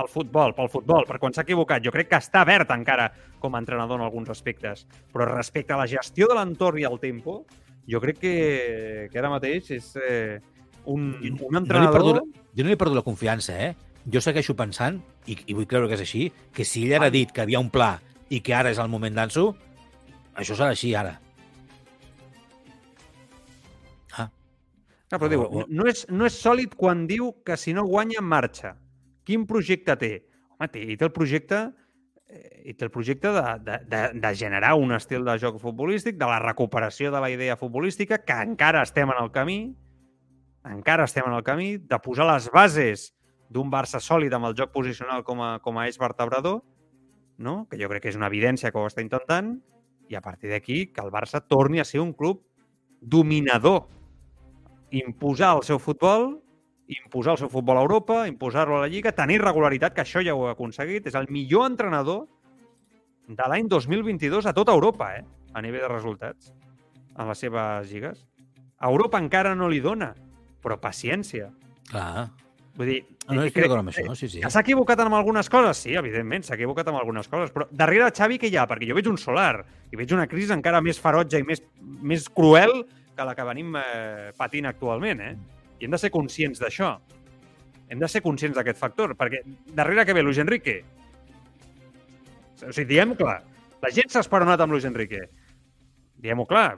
el futbol, pel futbol, per quan s'ha equivocat. Jo crec que està obert encara com a entrenador en alguns aspectes. Però respecte a la gestió de l'entorn i el tempo, jo crec que, que ara mateix és eh, un, un No entrenador... perdo, jo no li perdo la confiança, eh? Jo segueixo pensant, i, i vull creure que és així, que si ell ara ha dit que havia un pla i que ara és el moment d'Anso, això serà així ara. Ah, Ah, però diu, no és, no és sòlid quan diu que si no guanya, marxa. Quin projecte té? Home, té, té el projecte eh, i té el projecte de, de, de, de generar un estil de joc futbolístic, de la recuperació de la idea futbolística, que encara estem en el camí, encara estem en el camí, de posar les bases d'un Barça sòlid amb el joc posicional com a, com a eix vertebrador, no? que jo crec que és una evidència que ho està intentant, i a partir d'aquí que el Barça torni a ser un club dominador imposar el seu futbol, imposar el seu futbol a Europa, imposar-lo a la Lliga, tenir regularitat, que això ja ho ha aconseguit. És el millor entrenador de l'any 2022 a tota Europa, eh? a nivell de resultats, en les seves lligues. A Europa encara no li dona, però paciència. clar. Vull dir, No, no estic crec- amb això, sí, sí. que s'ha equivocat amb algunes coses? Sí, evidentment, s'ha equivocat amb algunes coses, però darrere de Xavi què hi ha? Perquè jo veig un solar i veig una crisi encara més ferotge i més, més cruel que la que venim eh, patint actualment, eh? I hem de ser conscients d'això. Hem de ser conscients d'aquest factor, perquè darrere què ve Luis Enrique? O sigui, diem clar, la gent s'ha esperonat amb Luis Enrique. Diem-ho clar,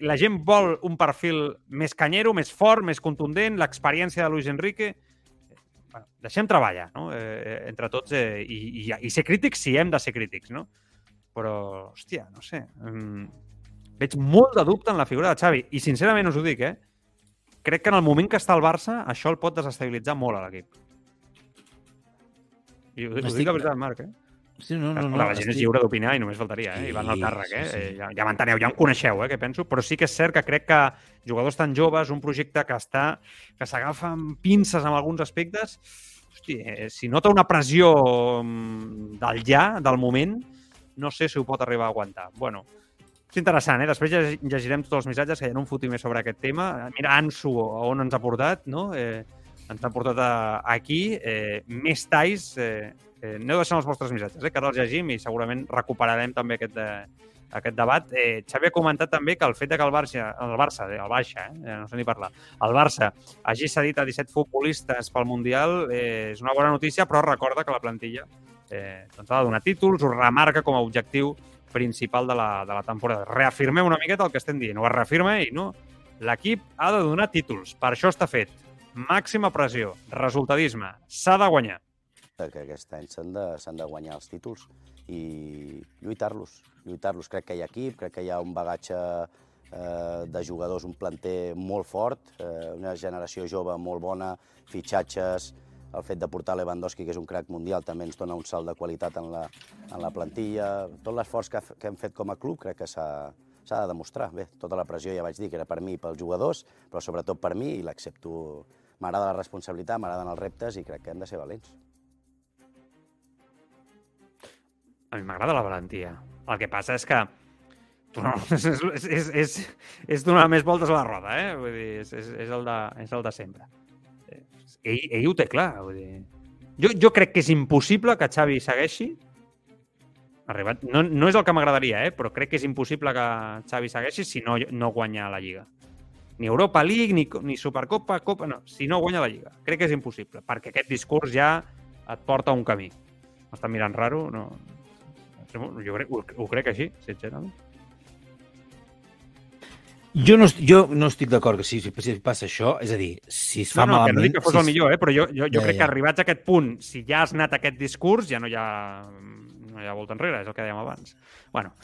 la gent vol un perfil més canyero, més fort, més contundent, l'experiència de Luis Enrique bueno, deixem treballar, no? Eh, entre tots eh, i, i, i ser crítics si hem de ser crítics, no? Però, hòstia, no sé. Mm, veig molt de dubte en la figura de Xavi. I sincerament us ho dic, eh? Crec que en el moment que està el Barça, això el pot desestabilitzar molt a l'equip. I ho, ho dic a veritat, Marc, eh? Sí, no, No, no, la gent és estic- lliure d'opinar i només faltaria, eh? I van al Sí, càrrec, eh? sí, sí. Ja, ja m'enteneu, ja em coneixeu, eh? Què penso? Però sí que és cert que crec que jugadors tan joves, un projecte que està que s'agafa amb pinces en alguns aspectes, hosti, eh, si nota una pressió mm, del ja, del moment, no sé si ho pot arribar a aguantar. Bueno, és interessant, eh? Després lleg- llegirem tots els missatges, que hi ha un més sobre aquest tema. Mira, Ansu, on ens ha portat, no? Eh, ens ha portat a, aquí. Eh, més talls. Eh, eh, aneu deixant els vostres missatges, eh, que ara els llegim i segurament recuperarem també aquest, de, aquest debat. Eh, Xavi ha comentat també que el fet de que el Barça, el Barça, eh, el Baixa, eh, no sé ni parlar, el Barça hagi cedit a 17 futbolistes pel Mundial eh, és una bona notícia, però recorda que la plantilla eh, doncs ha de donar títols, ho remarca com a objectiu principal de la, de la temporada. Reafirmem una miqueta el que estem dient, ho reafirma ell, no? L'equip ha de donar títols, per això està fet. Màxima pressió, resultadisme, s'ha de guanyar. Que aquest any s'han de, de guanyar els títols i lluitar-los. Lluitar-los. Crec que hi ha equip, crec que hi ha un bagatge eh, de jugadors, un planter molt fort, eh, una generació jove molt bona, fitxatges, el fet de portar Lewandowski, que és un crack mundial, també ens dona un salt de qualitat en la, en la plantilla. Tot l'esforç que, que hem fet com a club crec que s'ha de demostrar. Bé, tota la pressió ja vaig dir que era per mi i pels jugadors, però sobretot per mi i l'accepto. M'agrada la responsabilitat, m'agraden els reptes i crec que hem de ser valents. A mi m'agrada la valentia. El que passa és que no, és, és, és, és, és donar més voltes a la roda, eh? Vull dir, és, és, és, el, de, és el de sempre. Eh, ell, ell ho té clar. Vull dir... jo, jo crec que és impossible que Xavi segueixi arribat. No, no és el que m'agradaria, eh? però crec que és impossible que Xavi segueixi si no, no guanya la Lliga. Ni Europa League, ni, ni Supercopa, Copa... No, si no guanya la Lliga. Crec que és impossible, perquè aquest discurs ja et porta a un camí. M'està mirant raro? No. Jo crec, ho, ho crec així, sincerament. Jo no, jo no estic d'acord que si, si, passa això, és a dir, si es fa no, no, malament... que no dic que fos si el millor, eh? però jo, jo, jo Ja, crec ja. que arribats a aquest punt, si ja has anat a aquest discurs, ja no hi ha, no hi ha volta enrere, és el que dèiem abans. bueno,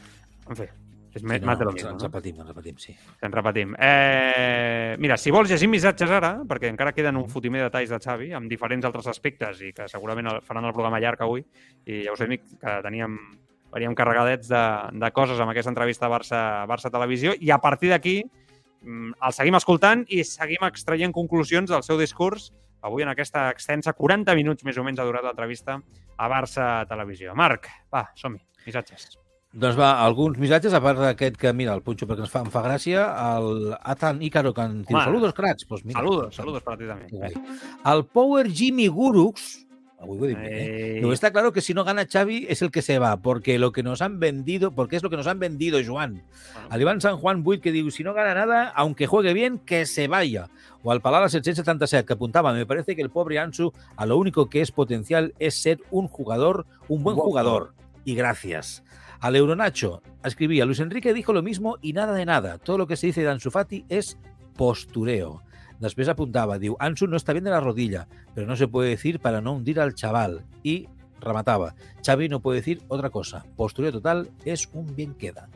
en fi, és Sí, més, no, més de lo mismo. ens No? repetim, ens repetim, sí. Ens repetim. Eh, mira, si vols llegir missatges ara, perquè encara queden un fotimer de detalls de Xavi, amb diferents altres aspectes, i que segurament faran el programa llarg avui, i ja us he dit que teníem, veníem carregadets de, de coses amb aquesta entrevista a Barça, Barça Televisió, i a partir d'aquí mm, el seguim escoltant i seguim extraient conclusions del seu discurs avui en aquesta extensa 40 minuts més o menys ha durat l'entrevista a Barça Televisió. Marc, va, som-hi, missatges. Doncs va, alguns missatges, a part d'aquest que, mira, el punxo perquè ens fa, em fa gràcia, el Atan Ícaro, que en diu, saludos, crats. Pues mira, Saludos, saludos per a ti també. El Power Jimmy Gurux, eh? Está claro que si no gana Xavi es el que se va, porque lo que nos han vendido, porque es lo que nos han vendido, Joan. Bueno. Al Iván San Juan Buit que digo, si no gana nada, aunque juegue bien, que se vaya. O al Palala 777 que apuntaba, me parece que el pobre Ansu a lo único que es potencial es ser un jugador, un buen jugador. Y gracias. Al Euronacho escribía, Luis Enrique dijo lo mismo y nada de nada. Todo lo que se dice de Ansu Fati es postureo. Després apuntava, diu, Ansu no está bien de la rodilla, pero no se puede decir para no hundir al chaval. Y remataba, Xavi no puede decir otra cosa. Postureo total és un bien queda.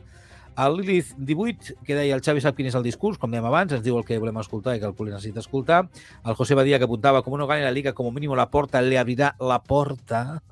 El Lilith 18, que deia el Xavi sap quin és el discurs, com dèiem abans, ens diu el que volem escoltar i que el Poli necessita escoltar. El José Badía, que apuntava, com no gane la Liga, como mínimo la porta le abrirá la porta.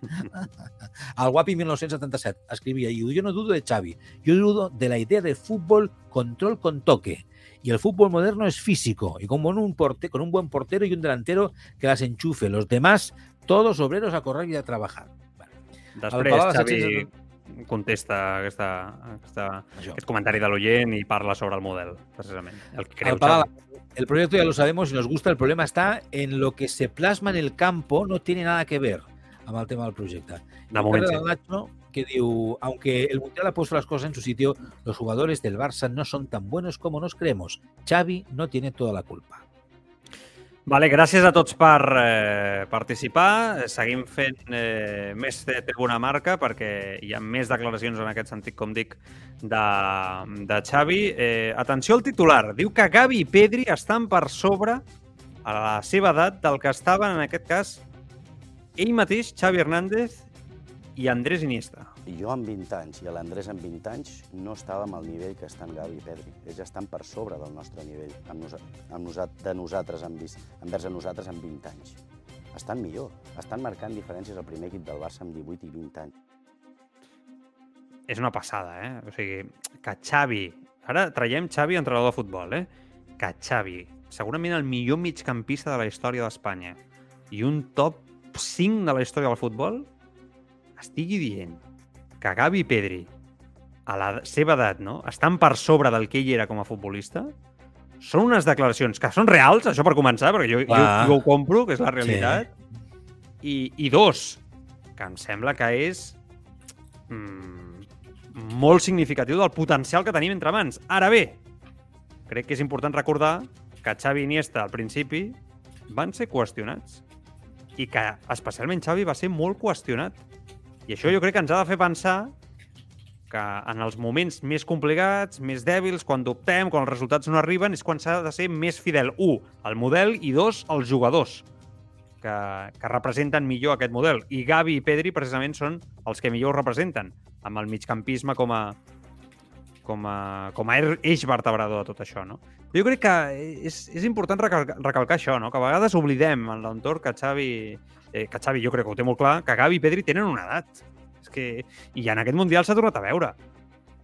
El Guapi 1977 escribia, y yo no dudo de Xavi, yo dudo de la idea de fútbol control con toque. Y el fútbol moderno es físico, y con un, porte, con un buen portero y un delantero que las enchufe. Los demás, todos obreros a correr y a trabajar. Bueno, Després, Xavi 700 contesta aquesta, aquesta, això. aquest comentari de l'oient i parla sobre el model, precisament. El que creu Al Palau, Xavi. el proyecto ya lo sabemos y nos gusta, el problema está en lo que se plasma en el campo, no tiene nada que ver amb el tema del projecte. De moment, Carles sí. del Nacho, que diu, aunque el Mundial ha puesto las cosas en su sitio, los jugadores del Barça no son tan buenos como nos creemos. Xavi no tiene toda la culpa. Vale, gràcies a tots per eh, participar. Seguim fent eh, més de Tribuna Marca perquè hi ha més declaracions en aquest sentit, com dic, de, de Xavi. Eh, atenció al titular. Diu que Gavi i Pedri estan per sobre a la seva edat del que estaven, en aquest cas, ell mateix, Xavi Hernández i Andrés Iniesta. Jo amb 20 anys i l'Andrés amb 20 anys no estàvem al nivell que estan Gavi i Pedri. Ells estan per sobre del nostre nivell, amb nosa amb nosa de nosaltres, amb envers a nosaltres amb 20 anys. Estan millor, estan marcant diferències al primer equip del Barça amb 18 i 20 anys. és una passada, eh? O sigui, que Xavi... Ara traiem Xavi, entrenador de futbol, eh? Que Xavi, segurament el millor migcampista de la història d'Espanya i un top 5 de la història del futbol, estigui dient que Gavi i Pedri, a la seva edat, no? estan per sobre del que ell era com a futbolista, són unes declaracions que són reals, això per començar, perquè jo, jo, jo ho compro, que és la realitat, i, i dos, que em sembla que és mm, molt significatiu del potencial que tenim entre mans. Ara bé, crec que és important recordar que Xavi i Iniesta al principi van ser qüestionats i que especialment Xavi va ser molt qüestionat. I això jo crec que ens ha de fer pensar que en els moments més complicats, més dèbils, quan dubtem, quan els resultats no arriben, és quan s'ha de ser més fidel, un, al model, i dos, als jugadors que, que representen millor aquest model. I Gavi i Pedri, precisament, són els que millor ho representen, amb el migcampisme com a, com a, com a eix vertebrador de tot això, no? Jo crec que és, és important recalcar, recalcar això, no? Que a vegades oblidem en l'entorn que Xavi, eh, que Xavi jo crec que ho té molt clar, que Gavi i Pedri tenen una edat. És que, I en aquest Mundial s'ha tornat a veure.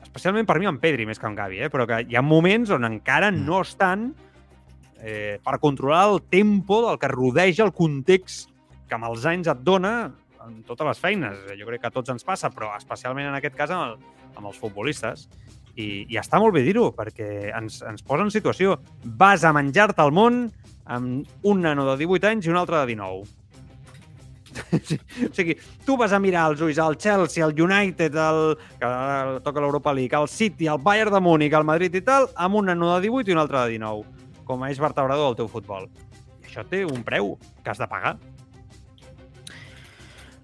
Especialment per mi amb Pedri, més que amb Gavi, eh? però que hi ha moments on encara Mm. no estan eh, per controlar el tempo del que rodeja el context que amb els anys et dona en totes les feines. Jo crec que a tots ens passa, però especialment en aquest cas amb, el, amb els futbolistes. I, i està molt bé dir-ho, perquè ens, ens posa en situació. Vas a menjar-te el món amb un nano de 18 anys i un altre de 19. o sigui, tu vas a mirar els ulls al Chelsea, al United, el, que toca l'Europa League, al City, al Bayern de Múnich, al Madrid i tal, amb un nano de 18 i un altre de 19, com a eix vertebrador del teu futbol. I això té un preu que has de pagar.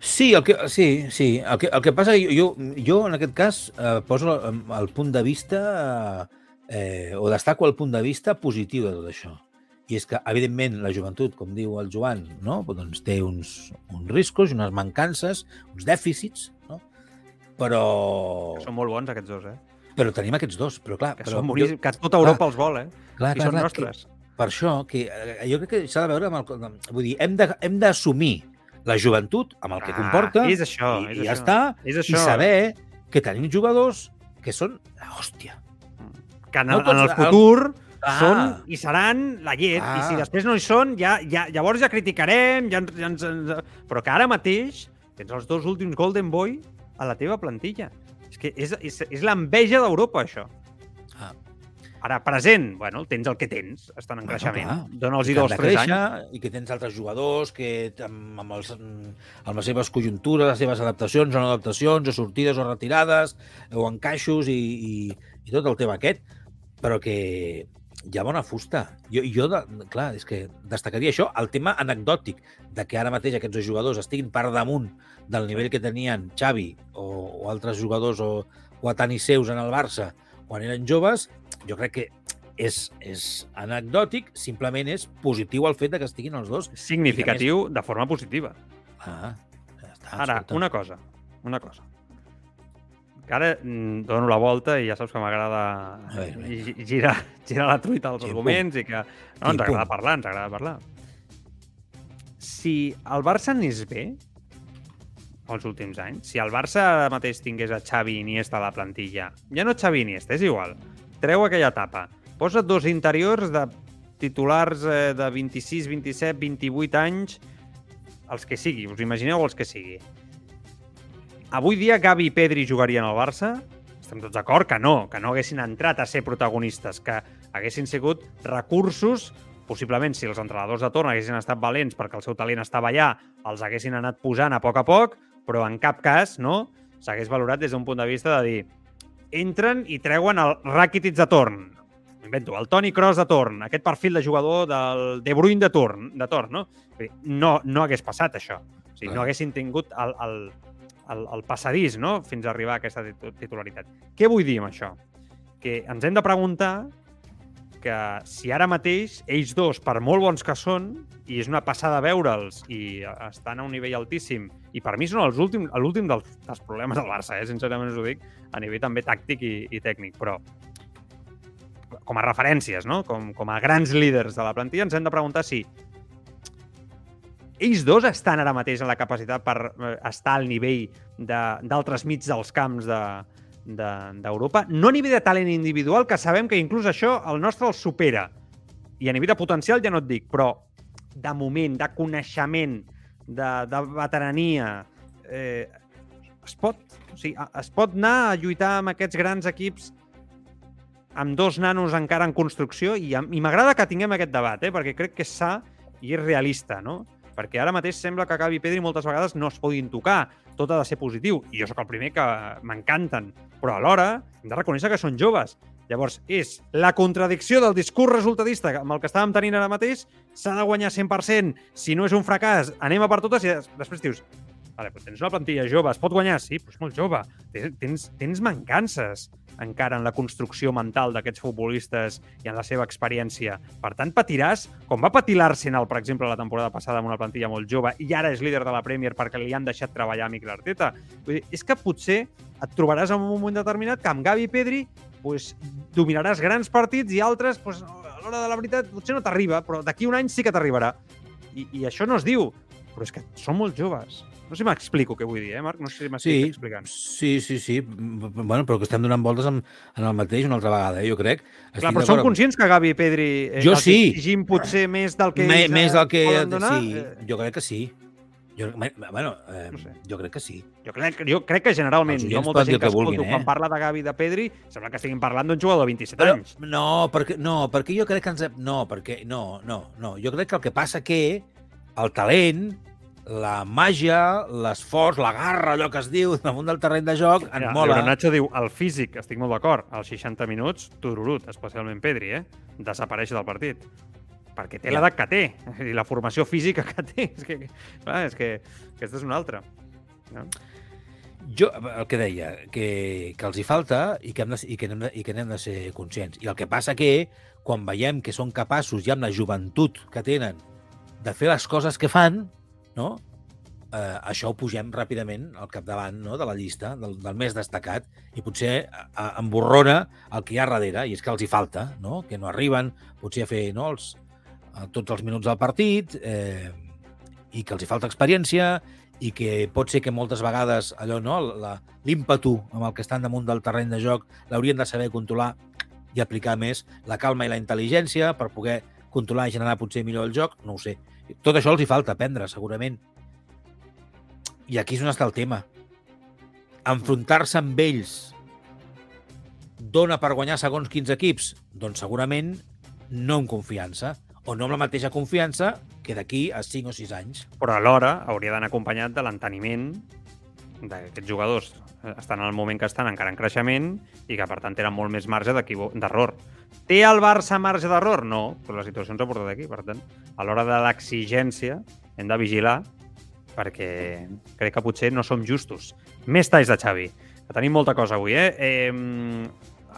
Sí, el que, sí, sí. El que, el que passa que jo, jo en aquest cas, eh, poso el, el punt de vista eh, o destaco el punt de vista positiu de tot això. I és que, evidentment, la joventut, com diu el Joan, no? doncs té uns, uns riscos, unes mancances, uns dèficits, no? però... Que són molt bons, aquests dos, eh? Però tenim aquests dos, però clar... Que, però, són boníssims, que tota Europa els vol, eh? clar, I clar, són clar, nostres. Que, per això, que eh, jo crec que s'ha de veure amb el... Vull dir, hem d'assumir la joventut amb el que Ah, comporta és això, i, és i ja això. està, És i això. saber que tenim jugadors que són la hòstia. que en, No el, tots- en el futur Ah. són i seran la llet. Ah. I si després no hi són, ja, ja, llavors ja criticarem, ja, ja ens, ens... però que ara mateix tens els dos últims Golden Boy a la teva plantilla. És que és, és, és l'enveja d'Europa, això. Ara, present, bueno, tens el que tens, estan en Bueno, creixement. clar. Dóna'ls-hi dos, tres anys. créixer I que tens altres jugadors que amb, amb, els, amb les seves conjuntures, les seves adaptacions o no adaptacions, o sortides o retirades, o encaixos i, i, i tot el tema aquest, però que hi ha bona fusta. Jo, jo de, clar, és que destacaria això, el tema anecdòtic de que ara mateix aquests dos jugadors estiguin per damunt del nivell que tenien Xavi o, o altres jugadors o, o atanis seus en el Barça quan eren joves, jo crec que és, és anecdòtic, simplement és positiu el fet de que estiguin els dos. Significatiu de forma positiva. Ah, ja està. Ara, escolta. una cosa, una cosa. Que ara mm, dono la volta i ja saps que m'agrada girar, girar la truita als arguments i que no, ens agrada parlar, ens agrada parlar. Si el Barça anés bé els últims anys, si el Barça ara mateix tingués a Xavi Iniesta a la plantilla, ja no Xavi Iniesta, és igual, treu aquella etapa, posa dos interiors de titulars eh, de 26, 27, 28 anys, els que sigui, us imagineu els que sigui. Avui dia Gavi i Pedri jugarien al Barça? Estem tots d'acord que no, que no haguessin entrat a ser protagonistes, que haguessin sigut recursos, possiblement si els entrenadors de torn haguessin estat valents perquè el seu talent estava allà, els haguessin anat posant a poc a poc, però en cap cas no s'hagués valorat des d'un punt de vista de dir entren i treuen el Rakitic de torn, invento, el Toni Kroos de torn, aquest perfil de jugador del De Bruyne de torn, de torn no? No, no hagués passat això. O sigui, no haguessin tingut el, el, el, el passadís no? fins a arribar a aquesta titu- titularitat. Què vull dir amb això? Que ens hem de preguntar que si ara mateix ells dos, per molt bons que són, i és una passada veure'ls i estan a un nivell altíssim, i per mi són els l'últim dels, dels problemes del Barça, eh? sincerament us ho dic, a nivell també tàctic i, i tècnic, però com a referències, no? com, com a grans líders de la plantilla, ens hem de preguntar si ells dos estan ara mateix en la capacitat per eh, estar al nivell d'altres mig dels camps de de- d'Europa, no a nivell de talent individual, que sabem que inclús això el nostre el supera. I a nivell de potencial ja no et dic, però de moment, de coneixement, de, de veterania, eh, es pot, o sigui, es pot anar a lluitar amb aquests grans equips amb dos nanos encara en construcció i, i m'agrada que tinguem aquest debat, eh, perquè crec que és sa i és realista, no? Perquè ara mateix sembla que Gavi i Pedri moltes vegades no es puguin tocar, tot ha de ser positiu, i jo sóc el primer que m'encanten, però alhora hem de reconèixer que són joves. Llavors, és la contradicció del discurs resultadista amb el que estàvem tenint ara mateix, s'ha de guanyar 100%, si no és un fracàs, anem a per totes, i des- després dius, vale, però tens una plantilla jove, es pot guanyar? Sí, però és molt jove. Tens, tens mancances encara en la construcció mental d'aquests futbolistes i en la seva experiència. Per tant, patiràs, com va patir l'Arsenal, per exemple, la temporada passada amb una plantilla molt jove i ara és líder de la Premier perquè li han deixat treballar a Mikel Arteta. Vull dir, és que potser et trobaràs en un moment determinat que amb Gavi i Pedri pues, dominaràs grans partits i altres, pues, a l'hora de la veritat, potser no t'arriba, però d'aquí un any sí que t'arribarà. I, I això no es diu, però és que són molt joves. No sé si m'explico què vull dir, eh, Marc? No sé si m'estic Sí, explicant. sí, sí, sí. Bueno, però que estem donant voltes en, en el mateix una altra vegada, eh, jo crec. Clar, Estic però som conscients que Gavi i Pedri eh, Jo sí. exigim potser més del que Me, ells, més eh, del que... poden donar? Sí, Eh, jo crec que sí. Jo, bueno, eh, No sé. jo crec que sí. Jo crec, jo crec que generalment, jo molta gent que, que escolto vulguin, quan eh? parla de Gavi de Pedri, sembla que estiguin parlant d'un jugador de 27 Però, anys. no, perquè, no, perquè jo crec que ens... No, perquè... No, no, no. Jo crec que el que passa que el talent, la màgia, l'esforç, la garra, allò que es diu, damunt del terreny de joc, ens Mira, mola. Nacho diu, el físic, estic molt d'acord, als 60 minuts, tururut, especialment Pedri, eh? Desapareix del partit. Perquè té Ja. l'edat que té, i la formació física que té. És que, clar, és que aquesta és una altra. No? Jo, el que deia, que, que els hi falta i que, hem de, i, que hem de, i que n'hem de ser conscients. I el que passa que, quan veiem que són capaços, ja amb la joventut que tenen, de fer les coses que fan, no? eh, això ho pugem ràpidament al capdavant no? de la llista, del, del més destacat, i potser a, a, emborrona el que hi ha darrere, i és que els hi falta, no? que no arriben potser a fer no, els, a tots els minuts del partit, eh, i que els hi falta experiència, i que pot ser que moltes vegades allò, no, l'ímpetu amb el que estan damunt del terreny de joc l'haurien de saber controlar i aplicar més la calma i la intel·ligència per poder controlar i generar potser millor el joc, no ho sé. Tot això els hi falta aprendre, segurament. I aquí és on està el tema. Enfrontar-se amb ells dona per guanyar segons quins equips? Doncs segurament no amb confiança, o no amb la mateixa confiança que d'aquí a 5 o 6 anys. Però alhora hauria d'anar acompanyat de l'enteniment d'aquests jugadors eh, estan en el moment que estan encara en creixement i que, per tant, tenen molt més marge d'error. Té el Barça marge d'error? No, però la situació ens ha portat aquí. Per tant, a l'hora de l'exigència hem de vigilar perquè crec que potser no som justos. Més talls de Xavi, que tenim molta cosa avui. Eh? Eh,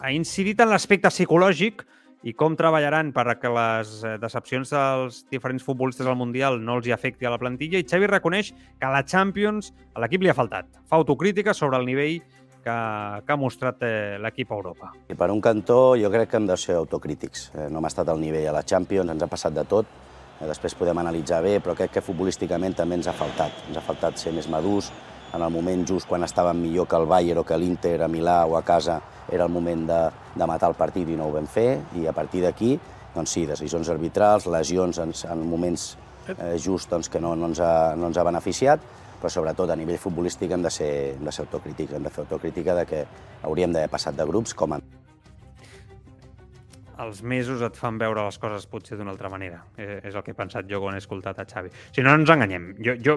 ha incidit en l'aspecte psicològic i com treballaran per a que les eh, decepcions dels diferents futbolistes al Mundial no els hi afecti a la plantilla i Xavi reconeix que a la Champions a l'equip li ha faltat. Fa autocrítica sobre el nivell que, que ha mostrat eh, l'equip a Europa. I per un cantó jo crec que hem de ser autocrítics. Eh, no hem estat al nivell a la Champions, ens ha passat de tot. Després podem analitzar bé, però crec que futbolísticament també ens ha faltat. Ens ha faltat ser més madurs. En el moment just quan estàvem millor que el Bayern o que l'Inter a Milà o a casa era el moment de, de matar el partit i no ho vam fer. I a partir d'aquí, doncs sí, decisions arbitrals, lesions en, en moments eh, just doncs, que no, no, ens ha, no ens ha beneficiat, però sobretot a nivell futbolístic hem de ser, hem de ser autocrítics, hem de fer autocrítica de que hauríem d'haver passat de grups com a Els mesos et fan veure les coses potser d'una altra manera. Eh, és el que he pensat jo quan he escoltat a Xavi. Si no, no ens enganyem. Jo, jo,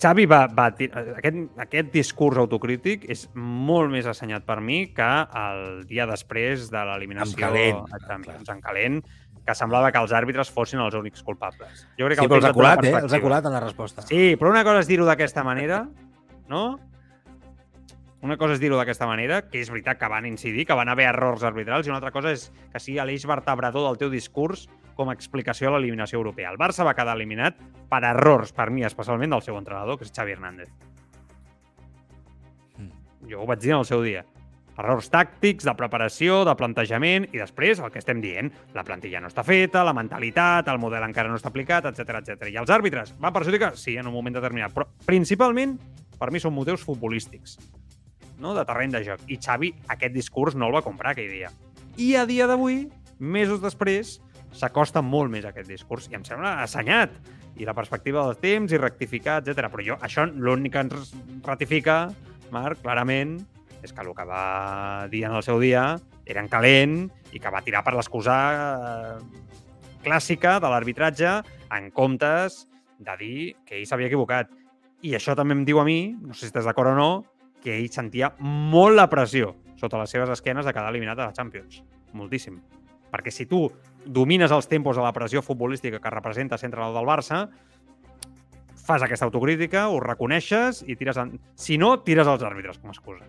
Xavi va, va aquest, aquest discurs autocrític és molt més assenyat per mi que el dia després de l'eliminació En a Champions, en calent, que semblava que els àrbitres fossin els únics culpables. Jo crec que Sí, el però els ha colat, eh? Els ha colat en la resposta. Sí, però una cosa és dir-ho d'aquesta manera, no? Una cosa és dir-ho d'aquesta manera, que és veritat que van incidir, que van haver errors arbitrals, i una altra cosa és que sigui l'eix vertebrador del teu discurs com a explicació a l'eliminació europea. El Barça va quedar eliminat per errors, per mi, especialment del seu entrenador, que és Xavi Hernández. Jo ho vaig dir en el seu dia. Errors tàctics, de preparació, de plantejament, i després el que estem dient, la plantilla no està feta, la mentalitat, el model encara no està aplicat, etc etc. I els àrbitres van perjudicar? Sí, en un moment determinat, però principalment, per mi, són motius futbolístics, no? de terreny de joc. I Xavi aquest discurs no el va comprar aquell dia. I a dia d'avui, mesos després, s'acosta molt més a aquest discurs i em sembla assenyat. I la perspectiva del temps i rectificar, etc. Però jo, això l'únic que ens ratifica, Marc, clarament, és que el que va dir en el seu dia era en calent i que va tirar per l'excusa eh, clàssica de l'arbitratge en comptes de dir que ell s'havia equivocat. I això també em diu a mi, no sé si estàs d'acord o no, que ell sentia molt la pressió sota les seves esquenes de quedar eliminat a la Champions. Moltíssim. Perquè si tu domines els tempos de la pressió futbolística que representa ser entrenador del Barça, fas aquesta autocrítica, ho reconeixes i tires... En... Si no, tires els àrbitres com a excusa.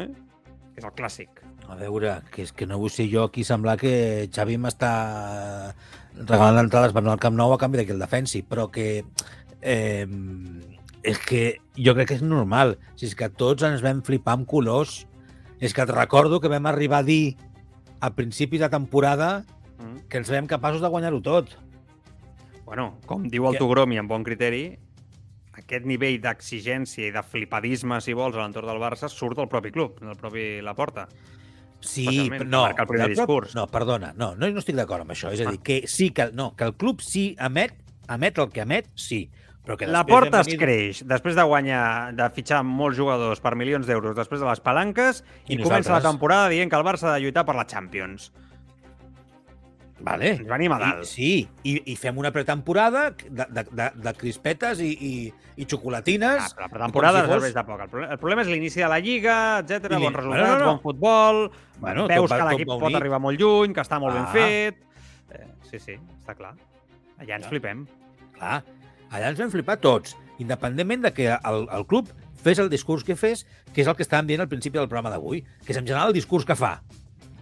Eh? És el clàssic. A veure, que és que no vull ser jo aquí semblar que Xavi m'està regalant entrades per anar al Camp Nou a canvi de que el defensi, però que eh, és que jo crec que és normal. Si és que tots ens vam flipar amb colors, és que et recordo que vam arribar a dir a principis de temporada Mm. que ens veiem capaços de guanyar-ho tot. Bueno, com diu el Que- Togromi amb bon criteri, aquest nivell d'exigència i de flipadisme, si vols, a l'entorn del Barça surt del propi club, del propi Laporta. Sí, Especialment, però no. el primer prop- discurs. No, perdona, no, no, no estic d'acord amb això. És a Ah. dir, que sí que, no, que el club sí emet, emet el que emet, sí, Però que La porta es creix després de guanyar, de fitxar molts jugadors per milions d'euros després de les palanques i, I comença la temporada dient que el Barça ha de lluitar per la Champions. Vale. Ens venim a dalt. I, sí, i, i fem una pretemporada de, de, de, de crispetes i, i, i xocolatines. Ah, la pretemporada si serveix de poc. El problema, el problema és l'inici de la Lliga, etc bons resultats, Bueno, no, no. bon futbol, Bueno, veus va- que l'equip pot arribar molt lluny, que està molt ben Ah. fet... Eh, sí, sí, està clar. Allà ens Clar. flipem. Clar, allà ens vam flipar tots, independentment de que el, el club fes el discurs que fes, que és el que estàvem dient al principi del programa d'avui, que és en general el discurs que fa.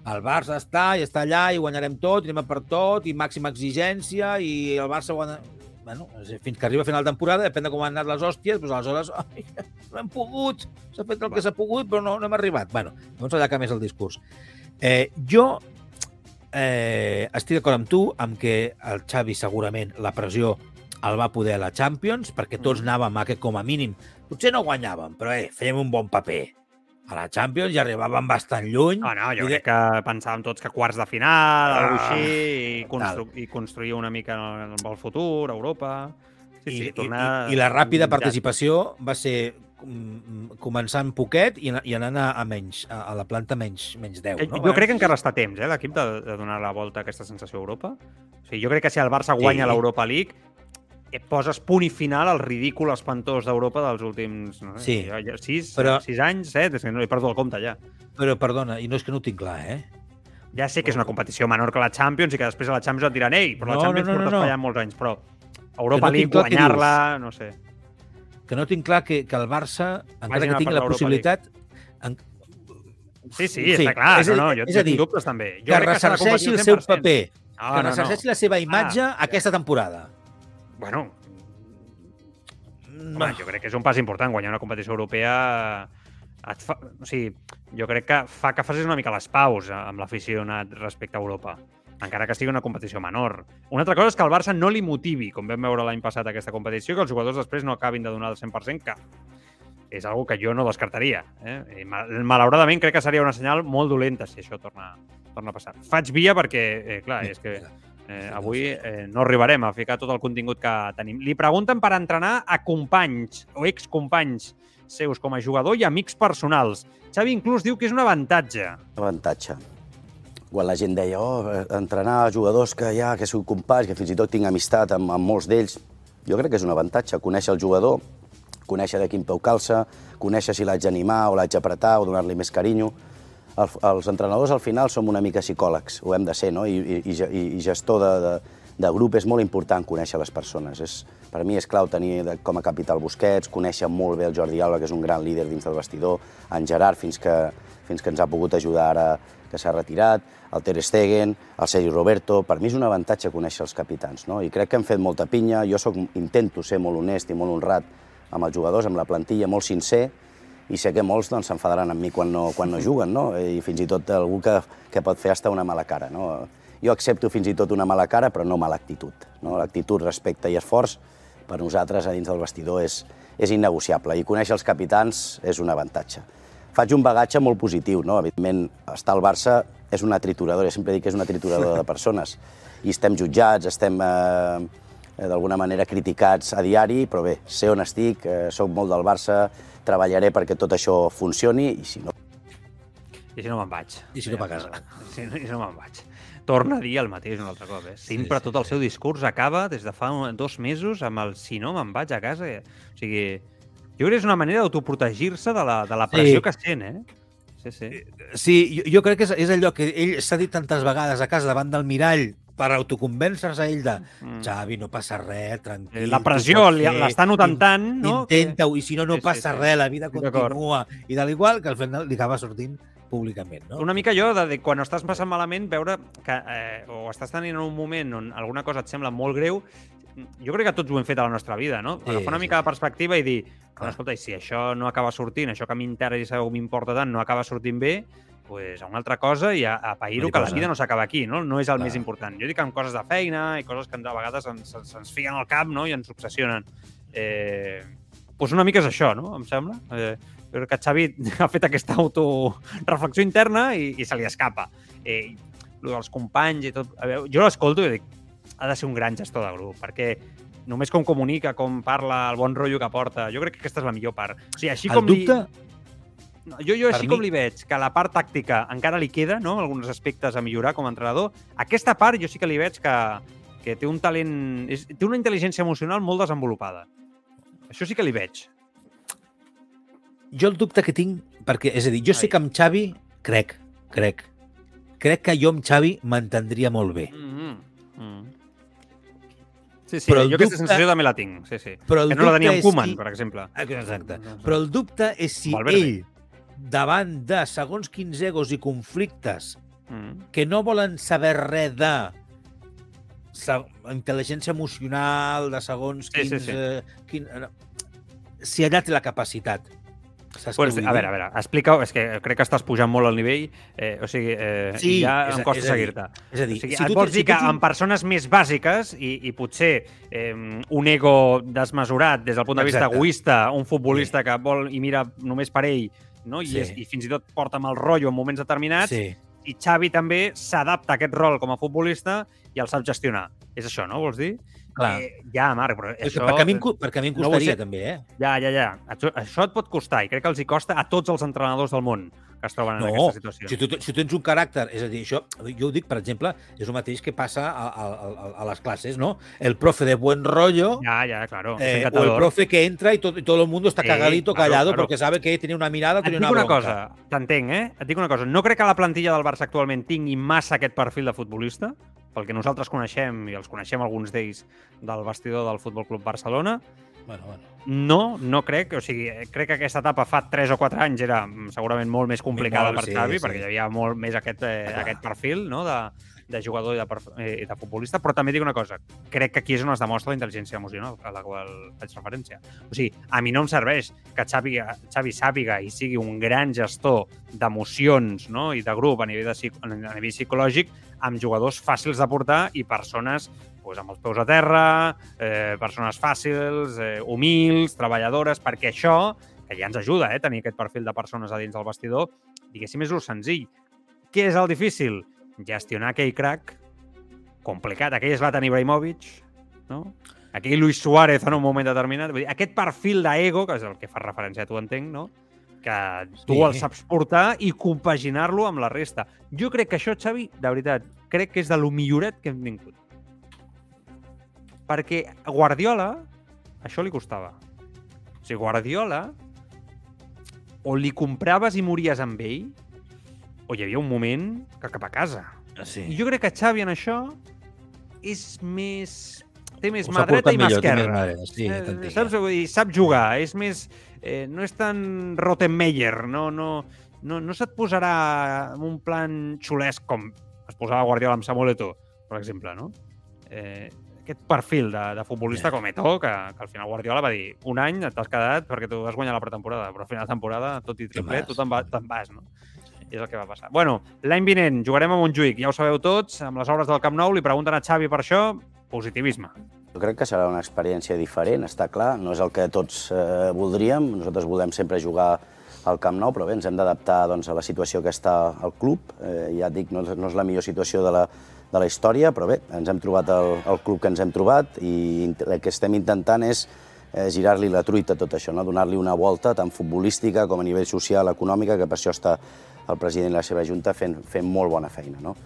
El Barça està i està allà i guanyarem tot, i anem a per tot, i màxima exigència, i el Barça guanya... Bueno, fins que arriba a final de temporada, depèn de com han anat les hòsties, doncs aleshores ai, no hem pogut, s'ha fet el que s'ha pogut, però no, no hem arribat. Bueno, llavors allà que més el discurs. Eh, jo eh, estic d'acord amb tu amb que el Xavi segurament la pressió el va poder a la Champions, perquè tots anàvem a que com a mínim, potser no guanyàvem, però eh, fèiem un bon paper. A la Champions i arribàvem bastant lluny. No, no, jo I crec que pensàvem tots que quarts de final, Ah, alguna així, i, constru tal. i construir una mica el, el futur, Europa... Sí, I, sí, i, tornar... i, I la ràpida Ja. participació va ser mm, començant poquet i, i anant a, a menys, a, a la planta menys, menys 10. Eh, No? Jo crec que encara està temps, eh, l'equip, de, de donar la volta a aquesta sensació a Europa. O sigui, jo crec que si el Barça guanya Sí. l'Europa League, eh, poses punt i final al ridícul espantós d'Europa dels últims no sé, Sí. ja, ja, sis, Però- sis anys, set, és que no he perdut el compte ja. Però, perdona, i no és que no ho tinc clar, eh? Ja sé que és una competició menor que la Champions i que després a la Champions et diran ei, però la No, Champions no, no, portes no, no. fallant molts anys, però Europa no League, guanyar-la, no sé. Que no tinc clar que, que el Barça, encara que tingui la possibilitat, en, Sí, sí, Sí, està clar, és no, no, jo és a dir, dubtes també. Jo que de ressarceixi el seu 100%. paper, No, que no, ressarceixi no. la seva imatge Ah, aquesta temporada. Bueno, No. Home, jo crec que és un pas important. Guanyar una competició europea et fa... O sigui, jo crec que fa que facis una mica les paus amb l'aficionat respecte a Europa, encara que sigui una competició menor. Una altra cosa és que el Barça no li motivi, com vam veure l'any passat aquesta competició, que els jugadors després no acabin de donar el 100%, que és algo que jo no descartaria. Eh? I, ma- malauradament crec que seria una senyal molt dolenta si això torna, torna a passar. Faig via perquè, eh, clar, és que Eh, avui eh, no arribarem a ficar tot el contingut que tenim. Li pregunten per entrenar a companys o excompanys seus com a jugador i amics personals. Xavi inclús diu que és un avantatge. avantatge. Quan la gent deia, oh, eh, entrenar jugadors que ja, que sou companys, que fins i tot tinc amistat amb, amb molts d'ells, jo crec que és un avantatge, conèixer el jugador, conèixer de quin peu calça, conèixer si l'haig d'animar o l'haig d'apretar o donar-li més carinyo. El, els entrenadors al final som una mica psicòlegs, ho hem de ser, no? I, i, i ge- i gestor de, de, de grup és molt important conèixer les persones. És, per mi és clau tenir de, com a capital Busquets, conèixer molt bé el Jordi Alba, que és un gran líder dins del vestidor, en Gerard, fins que, fins que ens ha pogut ajudar ara que s'ha retirat, el Ter Stegen, el Sergi Roberto... Per mi és un avantatge conèixer els capitans, no? I crec que hem fet molta pinya. Jo soc, intento ser molt honest i molt honrat amb els jugadors, amb la plantilla, molt sincer, i sé que molts doncs, s'enfadaran amb mi quan no, quan no juguen, no? I fins i tot algú que, que pot fer hasta una mala cara, no? Jo accepto fins i tot una mala cara, però no mala actitud. No? L'actitud, respecte i esforç, per nosaltres a dins del vestidor és, és innegociable i conèixer els capitans és un avantatge. Faig un bagatge molt positiu, no? Evidentment, estar al Barça és una trituradora, jo sempre dic que és una trituradora de persones, i estem jutjats, estem eh, d'alguna manera criticats a diari, però bé, sé on estic, eh, sóc molt del Barça, treballaré perquè tot això funcioni i si no, I si no me'n vaig. I si no, va a casa. Si no, I si no me'n vaig. Torna a dir el mateix un altre cop. Eh? Sempre sí, tot el seu discurs acaba des de fa dos mesos amb el si no me'n vaig a casa. Eh? O sigui, jo crec que és una manera d'autoprotegir-se de, la, de la pressió Sí. que sent, eh? Sí, sí. Sí, jo, jo crec que és, és allò que ell s'ha dit tantes vegades a casa davant del mirall per autoconvèncer-se a ell de Mm. Xavi, no passa res, tranquil. La tu pressió l'està notant tant, no? Intenta-ho, i si no, no Sí, sí, passa sí. res, la vida continua. I de l'igual que al final li acaba sortint públicament, no? Una mica allò de, de quan estàs passant malament veure que eh, o estàs tenint en un moment on alguna cosa et sembla molt greu, jo crec que tots ho hem fet a la nostra vida, no? Sí, Agafar una sí. mica de perspectiva i dir, bueno, escolta, i si això no acaba sortint, això que m'interessa o m'importa tant no acaba sortint bé, pues a una altra cosa i a, a pair-ho, que la vida no s'acaba aquí, no? No és el Clar. més important. Jo dic amb coses de feina i coses que a vegades ens, ens, ens fiquen al cap no? i ens obsessionen. Eh, pues una mica és això, no? Em sembla. Eh, jo crec que Xavi ha fet aquesta autoreflexió interna i, i se li escapa. Eh, lo dels companys i tot... A veure, jo l'escolto i dic, ha de ser un gran gestor de grup, perquè només com comunica, com parla, el bon rotllo que porta. Jo crec que aquesta és la millor part. O sigui, així El com dubte... li... Jo, jo per així mi- com li veig que la part tàctica encara li queda, no? alguns aspectes a millorar com a entrenador, aquesta part jo sí que li veig que, que té un talent... És, té una intel·ligència emocional molt desenvolupada. Això sí que li veig. Jo el dubte que tinc, perquè, és a dir, jo sé Ai. que amb Xavi, crec, crec, crec que jo amb Xavi m'entendria molt bé. Mm -hmm. mm. Sí, sí, Però jo aquesta dubte- sensació també la tinc. Sí, sí. Però Que no la tenia amb Koeman, si- per exemple. Exacte. Sé. Però el dubte és si Valverde. ell, davant de segons quins egos i conflictes Mm. que no volen saber res de intel·ligència emocional, de segons Sí, sí, quins... sí. Eh, quin, eh, si allà té la capacitat. Saps Pues, a veure, a veure, explica-ho, és que crec que estàs pujant molt el nivell, eh, o sigui, eh, Sí, ja és em costa seguir-te. És a dir, O sigui, si et tu, vols dir si tu que un- amb persones més bàsiques i, i potser eh, un ego desmesurat des del punt de vista Exacte. egoista, un futbolista que vol i mira només per ell, no? I, Sí. és, i fins i tot porta mal rotllo en moments determinats, Sí. i Xavi també s'adapta a aquest rol com a futbolista i el sap gestionar. És això, no? Vols dir? Clar. Eh, ja, Marc, però això... perquè, a mi, perquè a mi em no costaria, sé. també, eh? Ja, ja, ja. Això, això et pot costar i crec que els hi costa a tots els entrenadors del món que es troben en No, aquesta situació. si tu, si tu tens un caràcter, és a dir, això, jo ho dic, per exemple, és el mateix que passa a, a, a, a les classes, no? El profe de buen rollo, Ja, ja, claro. eh, o el profe que entra y todo, y todo el mundo está Sí, cagadito, claro, callado, claro. porque sabe que tiene una mirada, Et tiene dic una una bronca. cosa, t'entenc, eh? Et dic una cosa. No crec que la plantilla del Barça actualment tingui massa aquest perfil de futbolista, pel que nosaltres coneixem, i els coneixem alguns d'ells del vestidor del Futbol Club Barcelona. Bueno, bueno. No, no crec. O sigui, crec que aquesta etapa fa 3 o 4 anys era mm, segurament molt més complicada Molt, per sí, Xavi, sí. perquè hi havia molt més aquest, eh, Ah, aquest perfil no? de, de jugador i de, eh, de futbolista, però també dic una cosa, crec que aquí és on es demostra la intel·ligència emocional a la qual faig referència. O sigui, a mi no em serveix que Xavi, Xavi sàpiga i sigui un gran gestor d'emocions no? i de grup a nivell, de, a nivell psicològic amb jugadors fàcils de portar i persones pues, amb els peus a terra, eh, persones fàcils, eh, humils, treballadores, perquè això, que ja ens ajuda eh, tenir aquest perfil de persones a dins del vestidor, diguéssim, és el senzill. Què és el difícil? Gestionar aquell crack complicat. Aquell Zlatan Ibrahimovic, no? aquell Luis Suárez en un moment determinat. Vull dir, aquest perfil d'ego, que és el que fa referència a tu, entenc, no? Que tu Sí. el saps portar i compaginar-lo amb la resta. Jo crec que això, Xavi, de veritat, crec que és de lo milloret que hem tingut. Perquè Guardiola això li costava. O sigui, Guardiola o li compraves i mories amb ell o hi havia un moment que cap a casa. Sí. I jo crec que Xavi en això és més... té més mà dreta i mà esquerra. sí, Eh, saps? Vull dir, sap jugar, és més... Eh, no és tan Rottenmeier, no, no, no, no se't posarà en un plan xulesc com es posava Guardiola amb Samuel Eto'o, per exemple, no? Eh, aquest perfil de, de futbolista Ja. com Eto'o, que, que al final Guardiola va dir un any t'has quedat perquè tu vas guanyar la pretemporada, però al final de temporada, tot i triplet, vas. tu te'n va, te'n vas, no? És el que va passar. Bueno, l'any vinent jugarem a Montjuïc, ja ho sabeu tots, amb les obres del Camp Nou, li pregunten a Xavi per això, positivisme. Jo crec que serà una experiència diferent, està clar. No és el que tots eh, voldríem. Nosaltres volem sempre jugar al Camp Nou, però bé, ens hem d'adaptar doncs, a la situació que està al club. Eh, ja et dic, no no és la millor situació de la, de la història, però bé, ens hem trobat el, el club que ens hem trobat i el que estem intentant és eh, girar-li la truita a tot això, no? donar-li una volta tant futbolística com a nivell social, econòmica, que per això està el president i la seva junta fent, fent molt bona feina. No?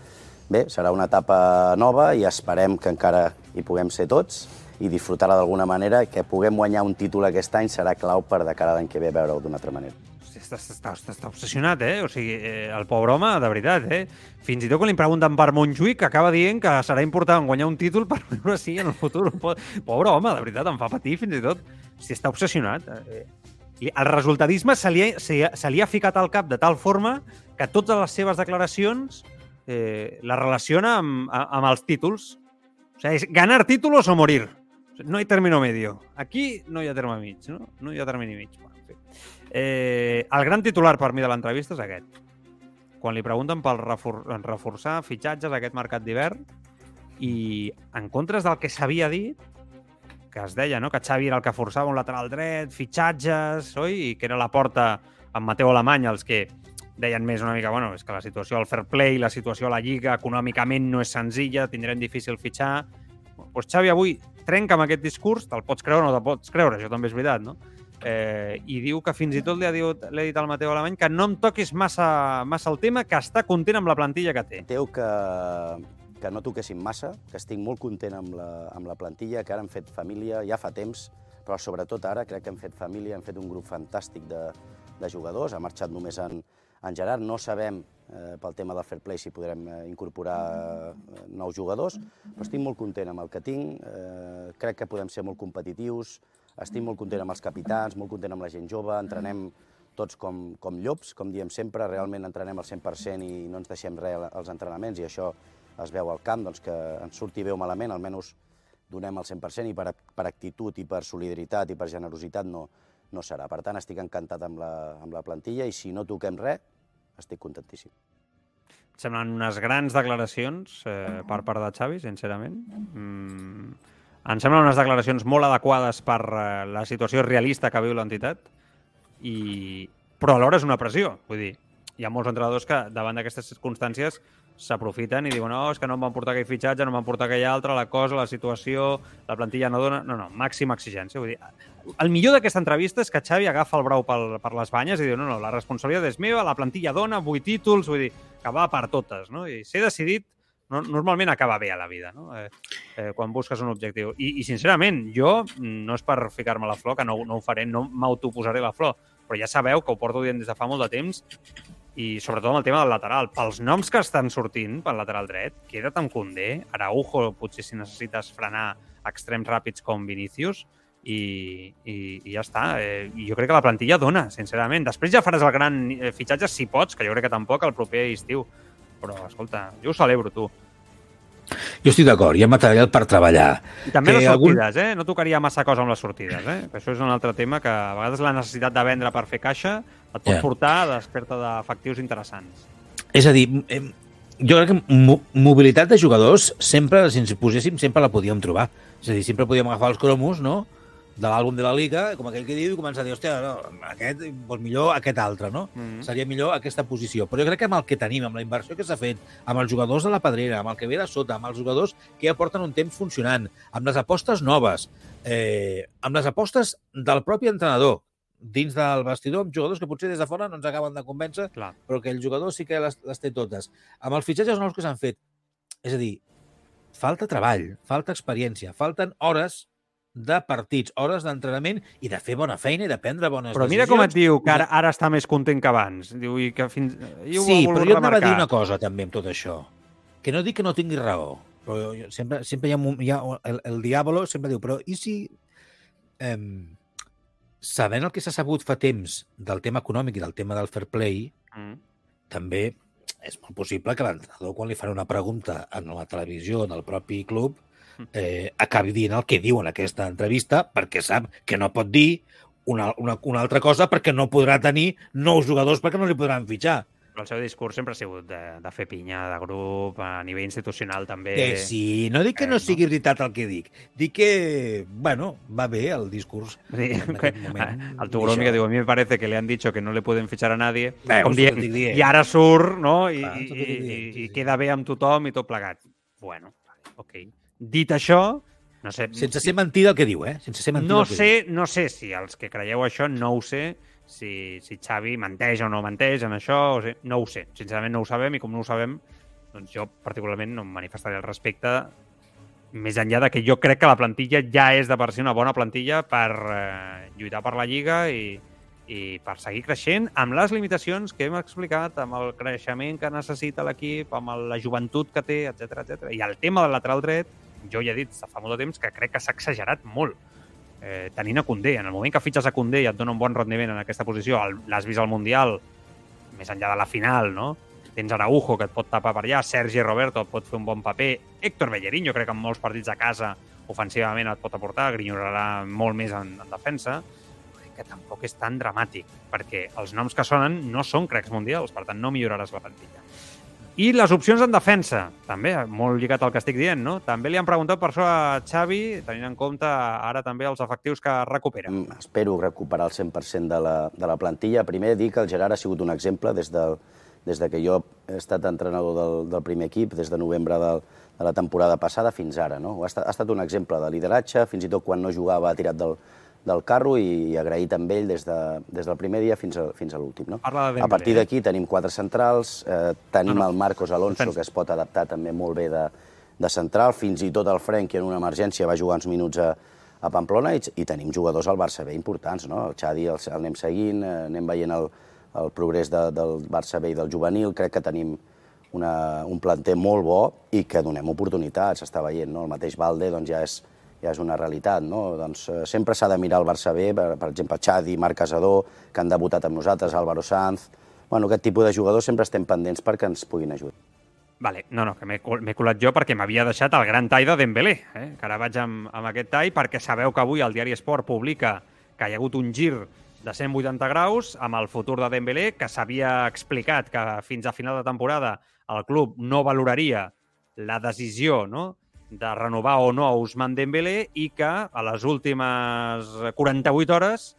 Bé, serà una etapa nova i esperem que encara hi puguem ser tots i disfrutar-la d'alguna manera, que puguem guanyar un títol aquest any serà clau per de cara l'any que ve veure-ho d'una altra manera. Està, està, està, està obsessionat, eh? O sigui, eh, el pobre home, de veritat, eh? Fins i tot quan li pregunten per Montjuïc, acaba dient que serà important guanyar un títol per veure si en el futur... po- Pobre home, de veritat, em fa patir fins i tot. Hosti, està obsessionat. Eh, el resultadisme se li, ha, se, se li ha ficat al cap de tal forma que totes les seves declaracions eh, la relaciona amb, amb els títols. O sigui, és ganar títulos o morir. No hi término medio. Aquí no hi ha terme mig, no? No hi ha termini mig. Bueno, en fi. Eh, el gran titular per mi de l'entrevista és aquest. Quan li pregunten pel refor reforçar fitxatges a aquest mercat d'hivern i en contres del que s'havia dit, que es deia no? que Xavi era el que forçava un lateral dret, fitxatges, oi? i que era la porta amb Mateu Alemany els que deien més una mica, bueno, és que la situació al fair play, la situació a la Lliga, econòmicament no és senzilla, tindrem difícil fitxar. Doncs Xavi avui trenca amb aquest discurs, te'l pots creure o no te'l pots creure, això també és veritat, no? Eh, I diu que fins i tot li ha, dit, li ha dit al Mateu Alemany que no em toquis massa, massa el tema, que està content amb la plantilla que té. Teu que, que no toquéssim massa, que estic molt content amb la, amb la plantilla, que ara hem fet família ja fa temps, però sobretot ara crec que hem fet família, hem fet un grup fantàstic de, de jugadors, ha marxat només en, en Gerard, no sabem eh, pel tema del fair play si podrem eh, incorporar eh, nous jugadors, però estic molt content amb el que tinc, eh, crec que podem ser molt competitius, estic molt content amb els capitans, molt content amb la gent jove, entrenem tots com, com llops, com diem sempre, realment entrenem al 100% i no ens deixem res als entrenaments i això es veu al camp, doncs que ens surti bé o malament, almenys donem el 100% i per, per actitud i per solidaritat i per generositat no, no serà. Per tant, estic encantat amb la, amb la plantilla i si no toquem res, estic contentíssim. Semblen unes grans declaracions eh, per part de Xavi, sincerament. Mm, em semblen unes declaracions molt adequades per eh, la situació realista que viu l'entitat, i... però alhora és una pressió. Vull dir, hi ha molts entrenadors que davant d'aquestes circumstàncies s'aprofiten i diuen no, és que no em van portar aquell fitxatge, no em van portar aquell altre, la cosa, la situació, la plantilla no dona... No, no, màxima exigència. Vull dir, el millor d'aquesta entrevista és que Xavi agafa el brau pel, per les banyes i diu no, no, la responsabilitat és meva, la plantilla dona, vuit títols, vull dir, que va per totes, no? I ser decidit no, normalment acaba bé a la vida, no? Eh, eh, quan busques un objectiu. I, I, sincerament, jo, no és per ficar-me la flor, que no, no ho faré, no m'autoposaré la flor, però ja sabeu que ho porto dient des de fa molt de temps i sobretot amb el tema del lateral. Pels noms que estan sortint pel lateral dret, queda't amb Condé, Araujo, potser si necessites frenar extrems ràpids com Vinícius, i, i, i ja està. Eh, jo crec que la plantilla dona, sincerament. Després ja faràs el gran eh, fitxatge, si pots, que jo crec que tampoc, el proper estiu. Però, escolta, jo ho celebro, tu. Jo estic d'acord, hi ha material per treballar. I també que les sortides, algun... eh? No tocaria massa cosa amb les sortides, eh? això és un altre tema que a vegades la necessitat de vendre per fer caixa et pot yeah. portar a desperta d'efectius interessants. És a dir, jo crec que mo mobilitat de jugadors sempre, si ens poséssim, sempre la podíem trobar. És a dir, sempre podíem agafar els cromos, no?, de l'àlbum de la Liga, com aquell que diu, i començar a dir, hòstia, no, aquest, doncs millor aquest altre, no? Mm -hmm. Seria millor aquesta posició. Però jo crec que amb el que tenim, amb la inversió que s'ha fet, amb els jugadors de la pedrera, amb el que ve de sota, amb els jugadors que ja porten un temps funcionant, amb les apostes noves, eh, amb les apostes del propi entrenador, dins del vestidor, amb jugadors que potser des de fora no ens acaben de convèncer, Clar. però que el jugador sí que les, les té totes. Amb els fitxatges nous que s'han fet, és a dir, falta treball, falta experiència, falten hores de partits, hores d'entrenament i de fer bona feina i de prendre bones decisions. Però mira com et diu que ara, ara està més content que abans. Diu, i que fins... Jo sí, però jo anava a dir una cosa també amb tot això. Que no dic que no tingui raó, però jo, sempre, sempre hi ha, hi ha el, el diàbolo sempre diu, però i si eh, sabent el que s'ha sabut fa temps del tema econòmic i del tema del fair play, mm. també és molt possible que l'entrenador, quan li farà una pregunta en la televisió del propi club, eh, acabi dient el que diu en aquesta entrevista perquè sap que no pot dir una, una, una altra cosa perquè no podrà tenir nous jugadors perquè no li podran fitxar. Però el seu discurs sempre ha sigut de, de fer pinya de grup, a nivell institucional també. Eh, sí, no dic que eh, no sigui veritat el que dic. Dic que, bueno, va bé el discurs sí, aquest moment. El Tugromi que diu, a mi me parece que le han dicho que no le pueden fichar a nadie, Bé, com dient, i ara surt, no?, i, Clar, i, i, i, i queda bé amb tothom i tot plegat. Bueno, ok. Dit això, no sé... Sense ser mentida el que diu, eh? Sense ser mentida no sé, no sé si els que creieu això, no ho sé, si, si Xavi menteix o no menteix en això, o sigui, no ho sé. Sincerament no ho sabem i com no ho sabem, doncs jo particularment no em manifestaré al respecte més enllà de que jo crec que la plantilla ja és de per si una bona plantilla per eh, lluitar per la Lliga i, i per seguir creixent amb les limitacions que hem explicat, amb el creixement que necessita l'equip, amb la joventut que té, etc etc. I el tema del lateral dret, jo ja he dit fa molt de temps que crec que s'ha exagerat molt. Eh, tenint a Condé, en el moment que fitxes a Condé i et dona un bon rendiment en aquesta posició, l'has vist al Mundial, més enllà de la final, no? Tens Araujo, que et pot tapar per allà, Sergi Roberto et pot fer un bon paper, Héctor Bellerín, jo crec que en molts partits a casa ofensivament et pot aportar, grinyorarà molt més en, en defensa, que tampoc és tan dramàtic, perquè els noms que sonen no són crecs mundials, per tant no milloraràs la plantilla. I les opcions en defensa, també, molt lligat al que estic dient, no? També li han preguntat per això a Xavi, tenint en compte ara també els efectius que recupera. Mm, espero recuperar el 100% de la, de la plantilla. Primer, dir que el Gerard ha sigut un exemple des, del, des de que jo he estat entrenador del, del primer equip, des de novembre del, de la temporada passada fins ara. No? Ha, estat, ha estat un exemple de lideratge, fins i tot quan no jugava ha tirat del, del carro i, agraït amb ell des, de, des del primer dia fins a, fins a l'últim. No? De a partir eh? d'aquí tenim quatre centrals, eh, tenim No, no. el Marcos Alonso, Defensa. que es pot adaptar també molt bé de, de central, fins i tot el Frenkie en una emergència va jugar uns minuts a, a Pamplona i, i tenim jugadors al Barça B importants, no? El Xadi el, el anem seguint, eh, anem veient el, el progrés de, del Barça B i del juvenil, crec que tenim una, un planter molt bo i que donem oportunitats, s'està veient, no? El mateix Valde doncs, ja, és, ja és una realitat, no? Doncs eh, sempre s'ha de mirar el Barça B, per, per exemple, Xadi, Marc Casador, que han debutat amb nosaltres, Álvaro Sanz... Bueno, aquest tipus de jugadors sempre estem pendents perquè ens puguin ajudar. Vale, no, no, que m'he colat jo perquè m'havia deixat el gran tall de Dembélé, eh? que ara vaig amb, amb aquest tall perquè sabeu que avui el diari Esport publica que hi ha hagut un gir de 180 graus amb el futur de Dembélé, que s'havia explicat que fins a final de temporada el club no valoraria la decisió no? De renovar o no a Ousmane Dembélé i que a les últimes 48 hores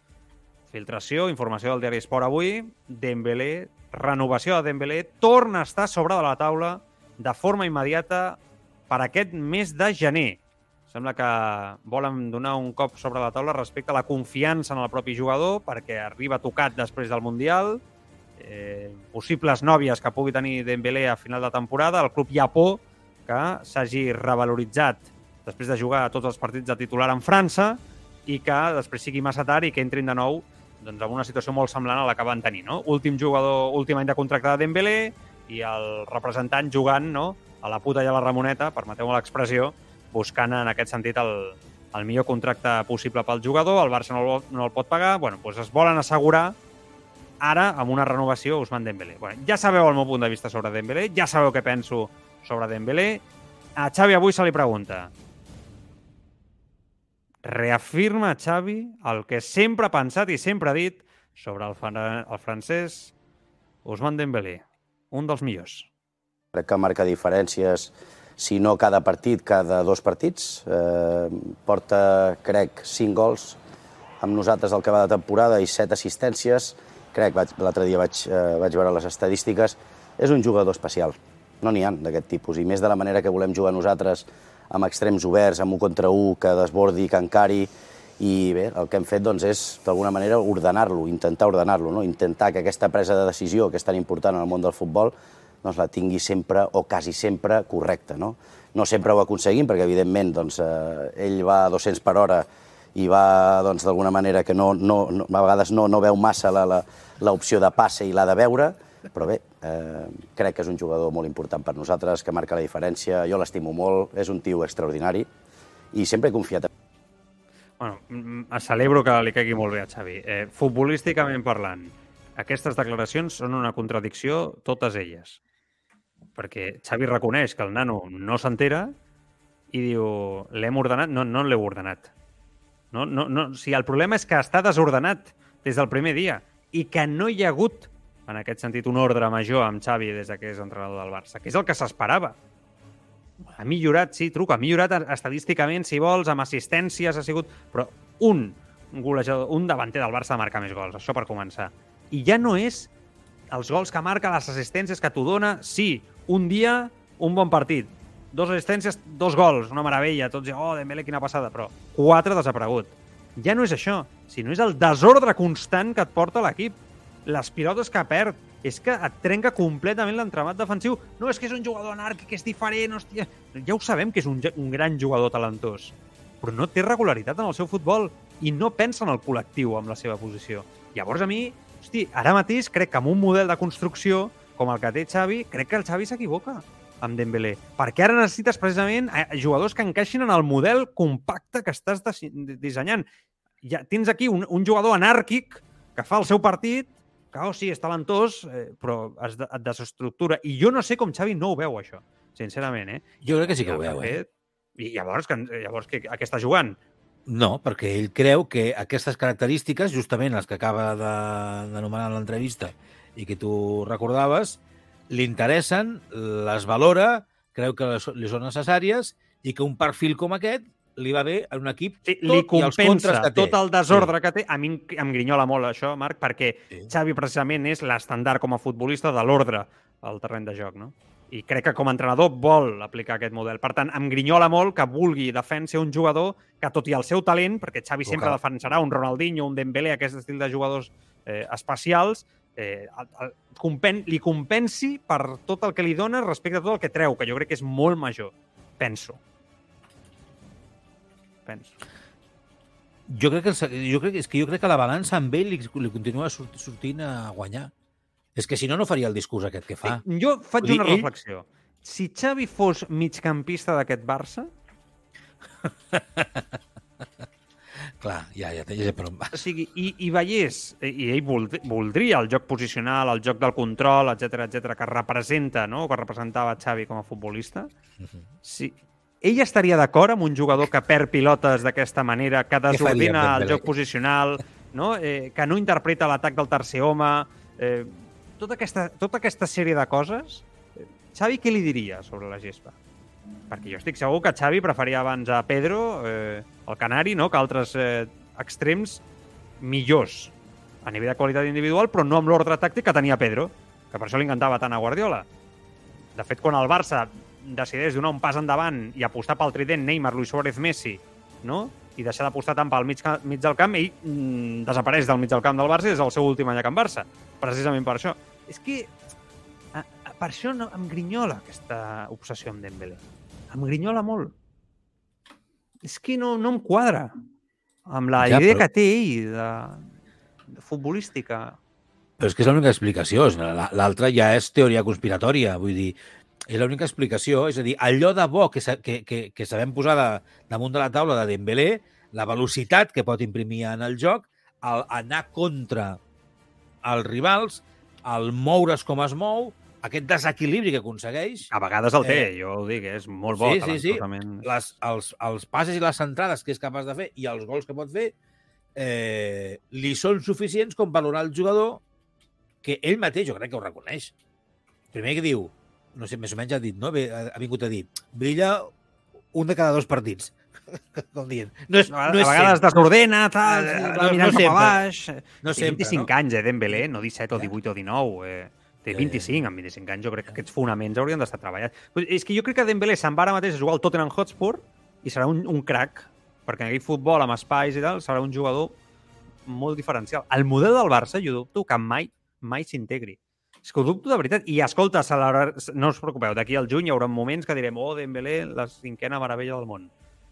Filtració, informació del diari Esport avui, Dembélé, renovació de Dembélé, torna a estar sobre de la taula de forma immediata per aquest mes de gener. Sembla que volen donar un cop sobre la taula respecte a la confiança en el propi jugador perquè arriba tocat després del Mundial, eh, possibles nòvies que pugui tenir Dembélé a final de temporada, el club por que s'hagi revaloritzat després de jugar tots els partits de titular en França i que després sigui massa tard i que entrin de nou doncs, en una situació molt semblant a la que van tenir. No? Últim jugador, últim any de contracte de Dembélé i el representant jugant no? a la puta i a la Ramoneta, permeteu-me l'expressió, buscant en aquest sentit el, el millor contracte possible pel jugador, el Barça no el, no el pot pagar, bueno, doncs es volen assegurar ara amb una renovació Ousmane Dembélé. Bueno, ja sabeu el meu punt de vista sobre Dembélé, ja sabeu què penso sobre Dembélé. A Xavi avui se li pregunta reafirma Xavi el que sempre ha pensat i sempre ha dit sobre el, el francès Ousmane Dembélé, un dels millors. Crec que marca diferències, si no cada partit, cada dos partits. Eh, porta, crec, cinc gols amb nosaltres el que va de temporada i set assistències. Crec, l'altre dia vaig, eh, vaig veure les estadístiques. És un jugador especial. No n'hi ha d'aquest tipus. I més de la manera que volem jugar nosaltres, amb extrems oberts, amb un contra un, que desbordi, que encari. I bé, el que hem fet doncs, és, d'alguna manera, ordenar-lo, intentar ordenar-lo, no? intentar que aquesta presa de decisió, que és tan important en el món del futbol, doncs la tingui sempre o quasi sempre correcta. No, no sempre ho aconseguim, perquè evidentment doncs, eh, ell va a 200 per hora i va doncs, d'alguna manera que no, no, no, a vegades no, no veu massa l'opció de passe i l'ha de veure, però bé, eh, crec que és un jugador molt important per nosaltres, que marca la diferència, jo l'estimo molt, és un tio extraordinari i sempre he confiat en Bueno, mm, celebro que li caigui molt bé a Xavi. Eh, futbolísticament parlant, aquestes declaracions són una contradicció, totes elles. Perquè Xavi reconeix que el nano no s'entera i diu, l'hem ordenat? No, no l'heu ordenat. No, no, no. Sigui, el problema és que està desordenat des del primer dia i que no hi ha hagut, en aquest sentit, un ordre major amb Xavi des de que és entrenador del Barça, que és el que s'esperava. Ha millorat, sí, truc, ha millorat estadísticament, si vols, amb assistències, ha sigut... Però un golejador, un davanter del Barça de marcar més gols, això per començar. I ja no és els gols que marca, les assistències que t'ho dona, sí, un dia, un bon partit. Dos assistències, dos gols, una meravella. Tots oh, Dembélé, quina passada. Però quatre desaparegut. Ja no és això, sinó és el desordre constant que et porta l'equip. Les pilotes que perd, és que et trenca completament l'entramat defensiu. No, és que és un jugador anàrquic, és diferent, hòstia... Ja ho sabem que és un, un gran jugador talentós, però no té regularitat en el seu futbol i no pensa en el col·lectiu amb la seva posició. Llavors a mi, hosti, ara mateix crec que amb un model de construcció com el que té Xavi, crec que el Xavi s'equivoca amb Dembélé. Perquè ara necessites precisament eh, jugadors que encaixin en el model compacte que estàs dissenyant. Ja tens aquí un, un jugador anàrquic que fa el seu partit, oh, sí, és talentós, eh, però es de, et desestructura. I jo no sé com Xavi no ho veu, això, sincerament, eh? Jo crec que sí que ho veu, eh? I llavors, que, llavors que, a què està jugant? No, perquè ell creu que aquestes característiques, justament les que acaba de- d'anomenar en l'entrevista i que tu recordaves, li interessen, les valora, creu que les- li són necessàries i que un perfil com aquest li va bé en un equip Sí, tot li i els contres compensa que té. tot el desordre que té. A mi em, grinyola molt això, Marc, perquè Sí. Xavi precisament és l'estandard com a futbolista de l'ordre al terreny de joc, no? i crec que com a entrenador vol aplicar aquest model. Per tant, em grinyola molt que vulgui defensar un jugador que, tot i el seu talent, perquè Xavi sempre defensarà un Ronaldinho, un Dembélé, aquest estil de jugadors eh, especials, eh, el, el, compen, li compensi per tot el que li dona respecte a tot el que treu, que jo crec que és molt major. Penso. Penso. Jo crec que, el, jo crec, és que jo crec que la balança amb ell li, li continua sort, sortint a guanyar. És que si no, no faria el discurs aquest que fa. Jo faig dir, una ell- reflexió. Si Xavi fos migcampista d'aquest Barça, Clar, ja, ja, ja sé per on vas. o sigui, i, i veiés, i i ell vold, voldria el joc posicional, el joc del control, etc etc que representa, no?, que representava Xavi com a futbolista, si, ell estaria d'acord amb un jugador que perd pilotes d'aquesta manera, que desordina el joc posicional, no? eh, que no interpreta l'atac del tercer home, eh, tota, aquesta, tota aquesta sèrie de coses, eh, Xavi què li diria sobre la gespa? Perquè jo estic segur que Xavi preferia abans a Pedro, eh, el Canari, no? que altres eh, extrems millors a nivell de qualitat individual, però no amb l'ordre tàctic que tenia Pedro, que per això li encantava tant a Guardiola. De fet, quan el Barça decideix donar un pas endavant i apostar pel trident Neymar, Luis Suárez, Messi, no? i deixar d'apostar tant pel mig, mig del camp, ell mm, desapareix del mig del camp del Barça i és el seu últim any a Can Barça, precisament per això. És que a, a, per això no, em grinyola aquesta obsessió amb Dembélé. Em grinyola molt. És que no, no em quadra amb la Ja, idea però- que té ell de, de futbolística. Però és que és l'única explicació. L'altra ja és teoria conspiratòria. Vull dir, és l'única explicació. És a dir, allò de bo que, que, que, que sabem posar de, damunt de la taula de Dembélé, la velocitat que pot imprimir en el joc, el anar contra els rivals, el moure's com es mou, aquest desequilibri que aconsegueix, A vegades el té, Eh, jo ho dic, és molt bo. sí, sí, sí. les, els, els passes i les centrades que és capaç de fer i els gols que pot fer eh, li són suficients com valorar el jugador que ell mateix, jo crec que ho reconeix. Primer que diu, no sé, més o menys ha dit, no? Bé, Ha, vingut a dir, brilla un de cada dos partits. com dient. No és, A, no a és vegades sempre. desordena, tal, Eh, va no- mirant no cap a baix. No Té sempre, 25 no? anys, eh, Dembélé, no 17 o Ja. 18 o 19. Eh. Té Ja, ja. 25, amb 25 anys jo crec que aquests fonaments haurien d'estar treballats. Però És que jo crec que Dembélé se'n va ara mateix a jugar al Tottenham Hotspur i serà un, un crack, perquè en aquell futbol amb espais i tal serà un jugador molt diferencial. El model del Barça, jo dubto que mai, mai s'integri. És que ho dubto de veritat. I escolta, celebrar... no us preocupeu, d'aquí al juny hi haurà moments que direm oh, Dembélé, la cinquena meravella del món.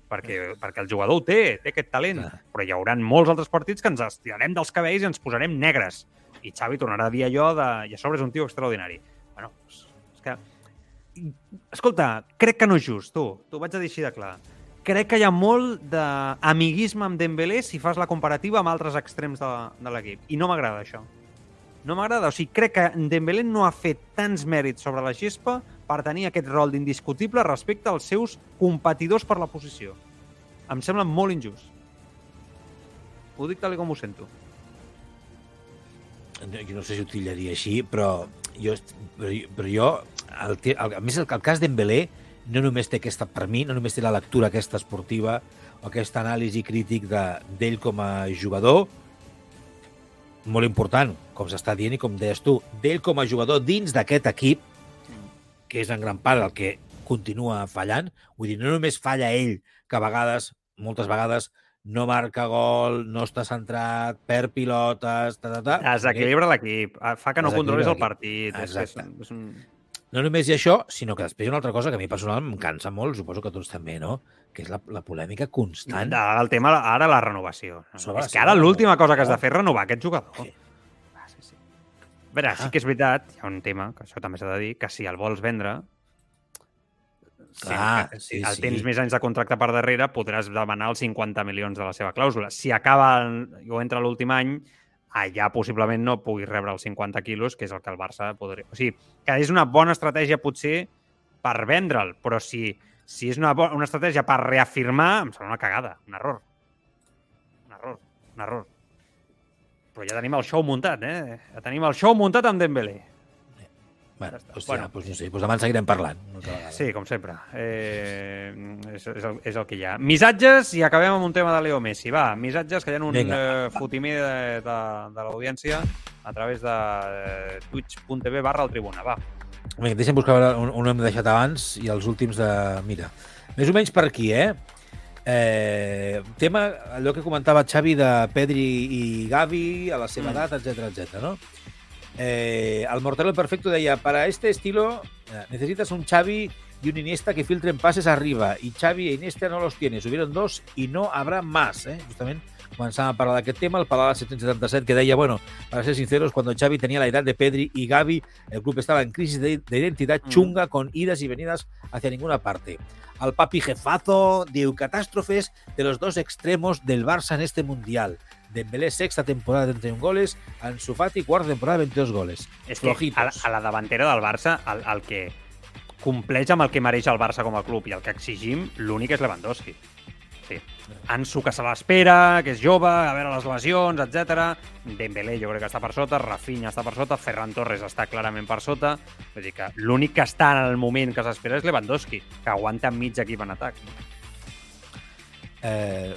Perquè, perquè el jugador ho té, té aquest talent. Clar. Però hi haurà molts altres partits que ens estirarem dels cabells i ens posarem negres. I Xavi tornarà a dir allò de... I a sobre és un tio extraordinari. Bueno, és, és que... Escolta, crec que no és just, tu. T'ho vaig a dir així de clar. Crec que hi ha molt d'amiguisme amb Dembélé si fas la comparativa amb altres extrems de, de l'equip. I no m'agrada això. No m'agrada. O sigui, crec que Dembélé no ha fet tants mèrits sobre la gespa per tenir aquest rol d'indiscutible respecte als seus competidors per la posició. Em sembla molt injust. Ho dic tal com ho sento. jo no sé si ho tillaria així, però jo, però, jo- el, el, a més, el, el cas d'Embelé no només té aquesta, per mi, no només té la lectura aquesta esportiva o aquesta anàlisi crític de- d'ell com a jugador, molt important, com s'està dient i com deies tu, d'ell com a jugador dins d'aquest equip, que és en gran part el que continua fallant. Vull dir, no només falla ell, que a vegades, moltes vegades, no marca gol, no està centrat, perd pilotes, ta, ta, ta. Desequilibra l'equip. Fa que no controlis el partit. És, que és, Exacte. és un... No només hi ha això, sinó que després hi ha una altra cosa que a mi personal em cansa molt, suposo que a tots també, no? Que és la, la polèmica constant. Ara el tema, ara la renovació. Sobre és que ara l'última cosa que has de renovació. fer és renovar aquest jugador. Sí. Ah, sí, sí. A veure, sí Ah. que és veritat, hi ha un tema, que això també s'ha de dir, que si el vols vendre, Clar, si, sí, el sí. tens més anys de contracte per darrere, podràs demanar els 50 milions de la seva clàusula. Si acaba el- o entra l'últim any, allà possiblement no puguis rebre els 50 quilos, que és el que el Barça podria... O sigui, que és una bona estratègia potser per vendre'l, però si, si és una, una estratègia per reafirmar, em sembla una cagada, un error. Un error, un error. Però ja tenim el show muntat, eh? Ja tenim el show muntat amb Dembélé. Bueno, hòstia, Bueno. doncs no sé, doncs demà en seguirem parlant. Sí, com sempre. Eh, és, és, el, és el que hi ha. Missatges i acabem amb un tema de Leo Messi. Va, missatges, que hi ha un Vinga. eh, fotimer de, de, de l'audiència a través de eh, twitch.tv barra el tribuna. Va. Vinga, deixa'm buscar un, un hem deixat abans i els últims de... Mira, més o menys per aquí, eh? Eh, tema, allò que comentava Xavi de Pedri i Gavi a la seva Mm. edat, etc etc. ¿no? Eh, el Mortero Perfecto deia, para este estilo eh, necesitas un Xavi y un Iniesta que filtren pases arriba y Xavi e Iniesta no los tiene, subieron dos y no habrá más. Eh? Justament començàvem a parlar d'aquest tema, el Palau 777 que deia, bueno, para ser sinceros, cuando Xavi tenía la edad de Pedri y Gavi, el club estaba en crisis de, de identidad Mm. chunga con idas y venidas hacia ninguna parte. Al papi jefazo diu catástrofes de los dos extremos del Barça en este Mundial. Dembélé sexta temporada de 31 goles, Ansu Fati quarta temporada de 22 goles. És que a la, a la davantera del Barça, el, el que compleix amb el que mereix el Barça com a club i el que exigim, l'únic és Lewandowski. Sí. Ansu, que se l'espera, que és jove, a veure les lesions, etc. Dembélé jo crec que està per sota, Rafinha està per sota, Ferran Torres està clarament per sota. Vull dir que l'únic que està en el moment que s'espera és Lewandowski, que aguanta mig equip en atac. Eh,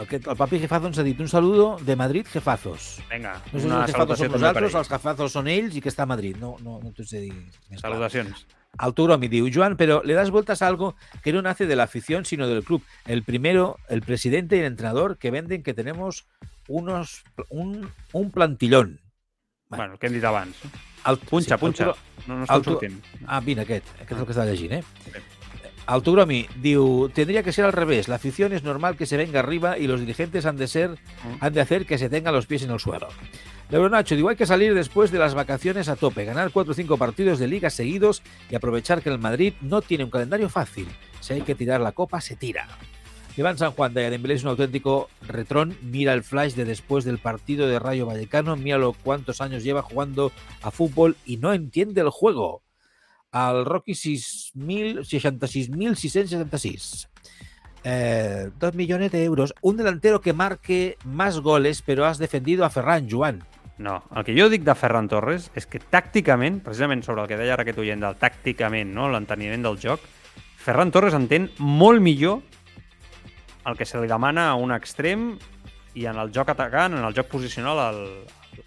aquest, el papi jefazo ens ha dit un saludo de Madrid, jefazos. Vinga, No sé si una els jefazos per nosaltres, els jefazos són ells i que està a Madrid. No, no, no t'ho sé dir més clar. Me diu, Joan, pero le das vueltas a algo que no nace de la afición, sino del club. El primero, el presidente y el entrenador que venden que tenemos unos un, un plantillón. Bueno, el que hem dit abans. El, Punxa, punxa. Arturo- No, no estem Arturo- sortint. Ah, mira, aquest, aquest és el que estava llegint, eh? Bé. El Tugromi diu, tendría que ser al revés. La afición es normal que se venga arriba y los dirigentes han de ser, han de hacer que se tengan los pies en el suelo. Leonacho, digo, hay que salir después de las vacaciones a tope, ganar cuatro o cinco partidos de liga seguidos y aprovechar que el Madrid no tiene un calendario fácil. Si hay que tirar la copa, se tira. Iván San Juan de Dembélé es un auténtico retrón. Mira el flash de después del partido de Rayo Vallecano. Míralo cuántos años lleva jugando a fútbol y no entiende el juego. Al Rocky 6.000 66.666. Eh, dos millones de euros. Un delantero que marque más goles, pero has defendido a Ferran, Joan. No, el que jo dic de Ferran Torres és que tàcticament, precisament sobre el que deia ara aquest oient del tàcticament, no? l'enteniment del joc, Ferran Torres entén molt millor el que se li demana a un extrem i en el joc atacant, en el joc posicional, el,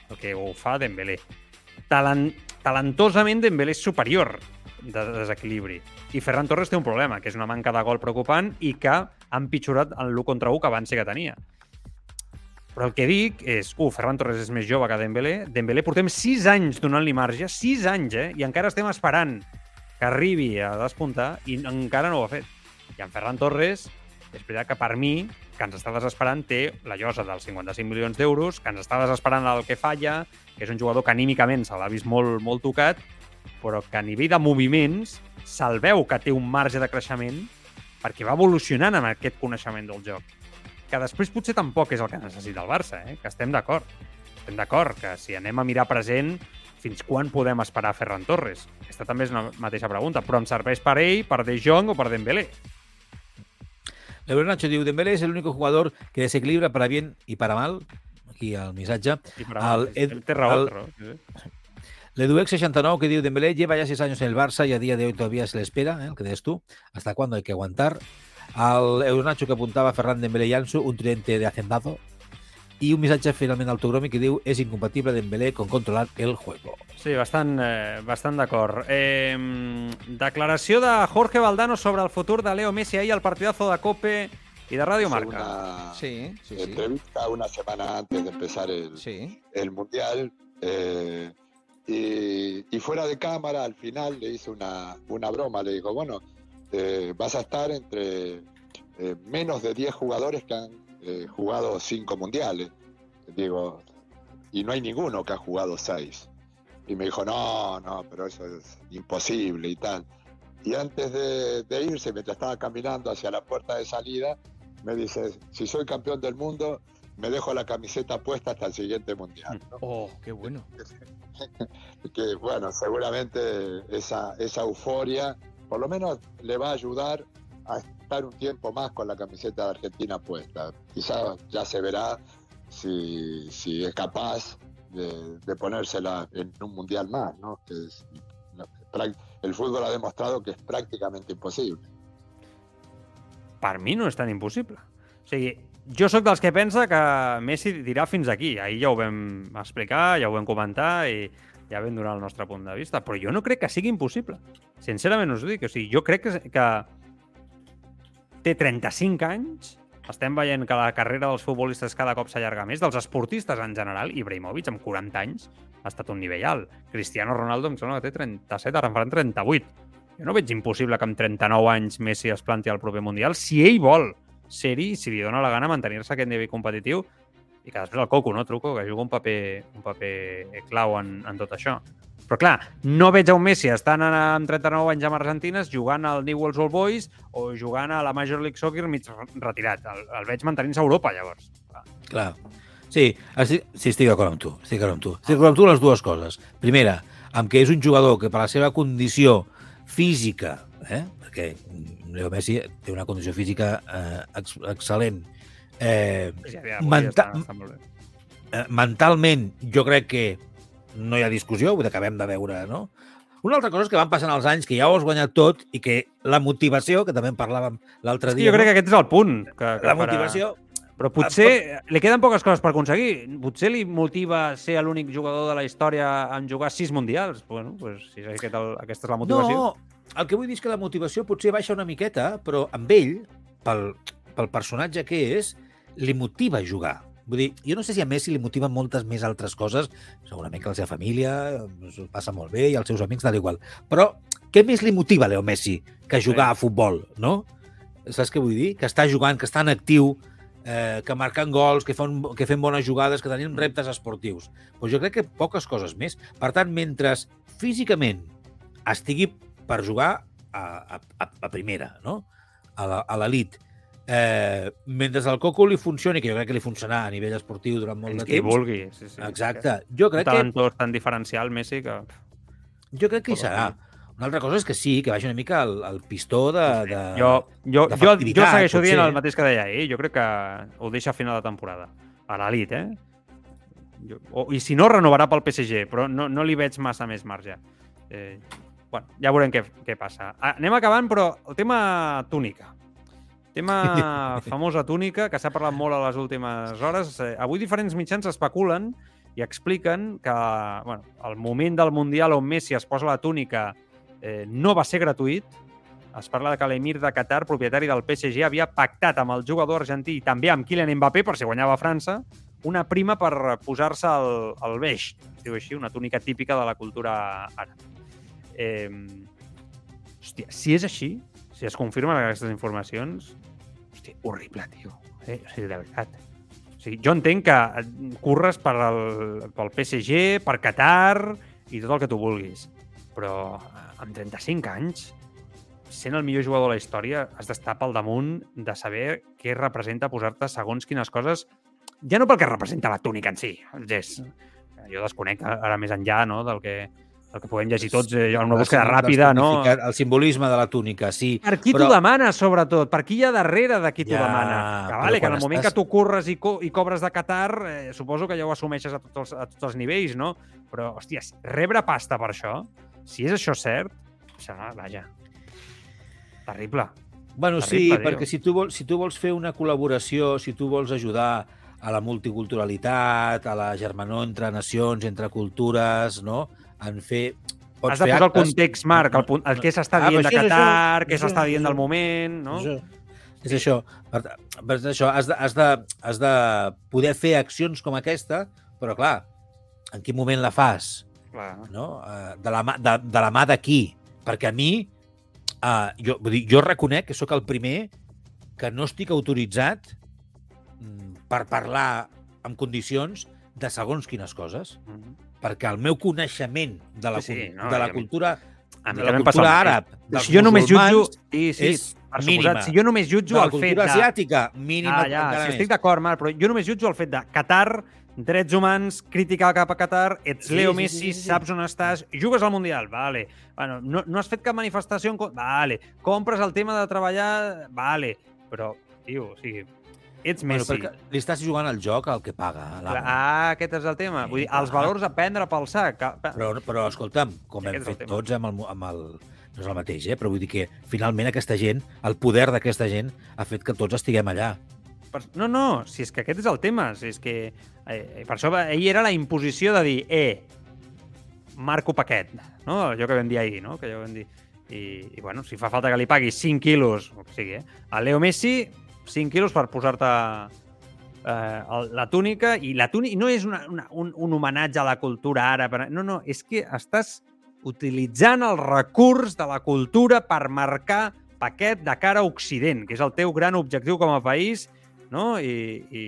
el que ho fa Dembélé. Talent, talentosament Dembélé és superior de desequilibri. I Ferran Torres té un problema, que és una manca de gol preocupant i que ha empitjorat el l'1 contra 1 que abans sí que tenia. Però el que dic és, uh, Ferran Torres és més jove que Dembélé. Dembélé portem 6 anys donant-li marge, 6 anys, eh? I encara estem esperant que arribi a despuntar i encara no ho ha fet. I en Ferran Torres, és veritat que per mi, que ens està desesperant, té la llosa dels 55 milions d'euros, que ens està desesperant el que falla, que és un jugador que anímicament se l'ha vist molt, molt tocat, però que a nivell de moviments se'l veu que té un marge de creixement perquè va evolucionant amb aquest coneixement del joc que després potser tampoc és el que necessita el Barça, eh? que estem d'acord. Estem d'acord que si anem a mirar present, fins quan podem esperar Ferran Torres? Aquesta també és una mateixa pregunta, però em serveix per ell, per De Jong o per Dembélé. Leonardo Nacho diu, Dembélé es el único jugador que desequilibra para bien y para mal. Aquí al missatge. I per El el, té raó, el- té raó. sí, sí. Leduex69 que diu, Dembélé lleva ya seis años en el Barça y a día de hoy todavía se le espera, ¿eh? el que des tú. ¿Hasta cuándo hay que aguantar? Al Euronacho que apuntava Ferran Dembélé i Ansu, un tridente de hacendado. I un missatge finalment al Togromi que diu és incompatible Dembélé con controlar el juego. Sí, bastant, eh, bastant d'acord. Eh, declaració de Jorge Valdano sobre el futur de Leo Messi ahir al partidazo de Cope i de Radio Marca. Una Sí, sí, sí. entrevista una semana antes de empezar el, Sí. el Mundial. eh, y, y fuera de cámara, al final le hice una, una broma. Le digo, bueno, eh, vas a estar entre eh, menos de 10 jugadores que han eh, jugado 5 mundiales. Digo, y no hay ninguno que ha jugado 6. Y me dijo, no, no, pero eso es imposible y tal. Y antes de, de irse, mientras estaba caminando hacia la puerta de salida, me dice, si soy campeón del mundo, me dejo la camiseta puesta hasta el siguiente mundial. ¿no? Oh, qué bueno. que bueno, seguramente esa, esa euforia por lo menos le va a ayudar a estar un tiempo más con la camiseta de Argentina puesta. Quizá ya se verá si, si es capaz de, de ponérsela en un mundial más, ¿no? Que es- el fútbol ha demostrado que es prácticamente imposible. per mi no és tan impossible. O sigui, jo sóc dels que pensa que Messi dirà fins aquí. Ahir ja ho vam explicar, ja ho vam comentar i ja vam donar el nostre punt de vista, però jo no crec que sigui impossible. Sincerament us ho dic. O sigui, jo crec que, que té 35 anys, estem veient que la carrera dels futbolistes cada cop s'allarga més, dels esportistes en general, Ibrahimovic amb 40 anys ha estat un nivell alt. Cristiano Ronaldo em sembla que té 37, ara en faran 38. Jo no veig impossible que amb 39 anys Messi es planti al proper Mundial, si ell vol ser-hi, si li dona la gana mantenir-se aquest nivell competitiu, i que després el Coco, no, Truco, que juga un paper, un paper clau en, en tot això. Però clar, no veig a un Messi estant amb 39 anys amb Argentines jugant al Newell's Old Boys o jugant a la Major League Soccer mig retirat. El, el veig mantenint-se a Europa, llavors. Clar. Clar. Sí, estic, sí, estic d'acord amb tu. Estic d'acord amb tu. Estic d'acord amb tu les dues coses. Primera, amb que és un jugador que per la seva condició física, eh? perquè Leo Messi té una condició física eh, ex excel·lent, eh, Sí, ja, Menta- està, està molt bé. eh, mentalment jo crec que no hi ha discussió, vull dir que acabem de veure, no? Una altra cosa és que van passant els anys, que ja ho has guanyat tot i que la motivació, que també en parlàvem l'altre que dia, jo crec que no? aquest és el punt. Que, que la farà- motivació... Però potser li queden poques coses per aconseguir. Potser li motiva ser l'únic jugador de la història en jugar sis mundials. Bueno, pues, si és aquest el, aquesta és la motivació. No, el que vull dir és que la motivació potser baixa una miqueta, però amb ell, pel, pel personatge que és, li motiva jugar. Vull dir, jo no sé si a Messi li motiven moltes més altres coses, segurament que la seva família s'ho passa molt bé i els seus amics, tal igual. Però què més li motiva a Leo Messi que jugar a futbol, no? Saps què vull dir? Que està jugant, que està en actiu, eh, que marquen gols, que fan, que fem bones jugades, que tenim reptes esportius. Pues jo crec que poques coses més. Per tant, mentre físicament estigui per jugar a, a, a primera, no? a a l'elit, eh, mentre el Coco li funcioni, que jo crec que li funcionarà a nivell esportiu durant molt Fins de temps, vulgui. Sí, sí. exacte, jo crec, que, talentós tan diferencial, Messi, que... jo crec que hi serà. Una altra cosa és que sí, que vagi una mica el, el pistó de... de... Jo, jo, jo, jo d'efectivitat, segueixo dient potser. el mateix que deia ahir. Jo crec que ho deixa a final de temporada. A l'elit, eh? Jo, o, I si no, renovarà pel PSG, però no, no li veig massa més marge. Eh, bueno, ja veurem què, què passa. Ah, Anem acabant, però el tema túnica. Tema famosa túnica, que s'ha parlat molt a les últimes hores. Eh, avui diferents mitjans especulen i expliquen que bueno, el moment del Mundial on Messi es posa la túnica eh, no va ser gratuït. Es parla que l'emir de Qatar, propietari del PSG, havia pactat amb el jugador argentí i també amb Kylian Mbappé, per si guanyava França, una prima per posar-se el, el beix, es diu així, una túnica típica de la cultura àrab. Eh, hòstia, si és així, si es confirmen aquestes informacions, hòstia, horrible, tio. Eh? O sigui, de veritat. O sigui, jo entenc que curres per el, pel PSG, per Qatar i tot el que tu vulguis. Però eh, amb 35 anys, sent el millor jugador de la història, has d'estar pel damunt de saber què representa posar-te segons quines coses, ja no pel que representa la túnica en si, el gest. Jo desconec ara més enllà no, del que el que podem llegir tots, eh, una búsqueda ràpida, no? El simbolisme de la túnica, sí. Per qui però- t'ho demana, sobretot? Per qui hi ha darrere de qui t'ho Ja, demana? Que, vale, que en el moment estàs- que tu corres i, co i cobres de Qatar, eh, suposo que ja ho assumeixes a tots, els, a tots els nivells, no? Però, hòstia, rebre pasta per això, si és això cert, serà, vaja, terrible. Bueno, Terrible, sí, tio. perquè si tu, vols, si tu vols fer una col·laboració, si tu vols ajudar a la multiculturalitat, a la germanor entre nacions, entre cultures, no? En fer... Pots Has de posar el actes- context, Marc, el, punt- el que s'està Ah, dient de Qatar, això, què s'està dient del moment, no? Això, és això. Per, per això has de, has, de, has de poder fer accions com aquesta, però clar, en quin moment la fas? Clar. no? Eh, de, la de, de la mà de qui? Perquè a mi, uh, jo, vull dir, jo reconec que sóc el primer que no estic autoritzat mm, per parlar en condicions de segons quines coses, Mhm. Perquè el meu coneixement de la, Sí, sí, no, de la mi- cultura, A mi de la cultura àrab, dels Si jo només jutjo... Sí, sí, és per mínima. suposat, si jo només jutjo el fet cultura de... asiàtica, mínima Ah, ja, més. estic d'acord, Marc, però jo només jutjo el fet de Qatar, drets humans, crítica cap a Qatar, ets Sí, Leo sí, Messi, sí, sí, sí. saps on estàs, jugues al Mundial, vale. Bueno, no, no has fet cap manifestació en... Vale. Compres el tema de treballar, vale. Però, tio, o sigui, ets Bueno, Messi. perquè li estàs jugant al joc al que paga. Ah, aquest és el tema. Sí, Vull dir, els valors a prendre pel sac. Però, però escolta'm, com hem aquest el fet tots amb el, amb el... No és el mateix, eh? però vull dir que finalment aquesta gent, el poder d'aquesta gent, ha fet que tots estiguem allà. No, no, si és que aquest és el tema. Si és que, eh, per això ell era la imposició de dir, eh, Marco Paquet, no? Allò que vam dir ahir, no? Que allò vam dir. I, I, bueno, si fa falta que li paguis 5 quilos, o sigui, eh? A Leo Messi, 5 quilos per posar-te eh, la túnica, i la túnica no és una, una, un, un homenatge a la cultura àrab, no, no, és que estàs utilitzant el recurs de la cultura per marcar paquet de cara a Occident, que és el teu gran objectiu com a país, no? I, i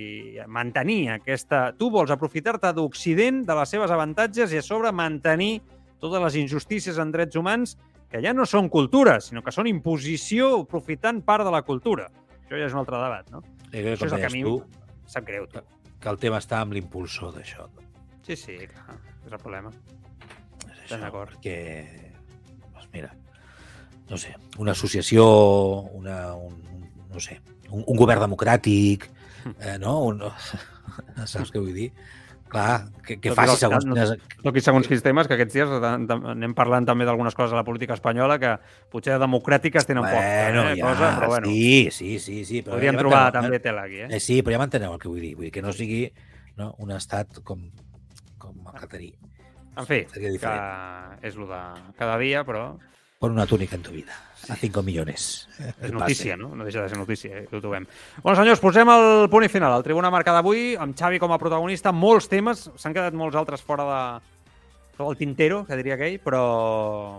mantenir aquesta... Tu vols aprofitar-te d'Occident, de les seves avantatges i a sobre mantenir totes les injustícies en drets humans que ja no són cultura, sinó que són imposició aprofitant part de la cultura. Això ja és un altre debat, no? Eh, que, Això és el que a mi tu, sap greu, tu. que el tema està amb l'impulsor d'això. Sí, sí, clar, és el problema. És això, d'acord. Perquè, doncs mira, no sé, una associació, una, un, un- no sé, un, un govern democràtic, eh, no? Un, saps què vull dir? Clar, que, que Tot faci que segons no-. No segons quins temes, que aquests dies anem parlant també d'algunes coses a la política espanyola que potser de democràtiques tenen poc. Bueno, eh, ja, cosa, però bueno, sí, sí, sí, sí. Però podríem ja trobar també tela aquí, eh? Eh, sí, però ja m'enteneu el que vull dir. Vull dir que no sigui no, un estat com, com el catarí. En fi, que és el de cada dia, però Pon una túnica en tu vida. A 5 millones. és notícia, no? No deixa de ser notícia, eh? ho trobem. Bueno, senyors, posem el punt i final. El Tribuna Marca d'avui, amb Xavi com a protagonista, molts temes, s'han quedat molts altres fora de fora del tintero, que diria aquell, però,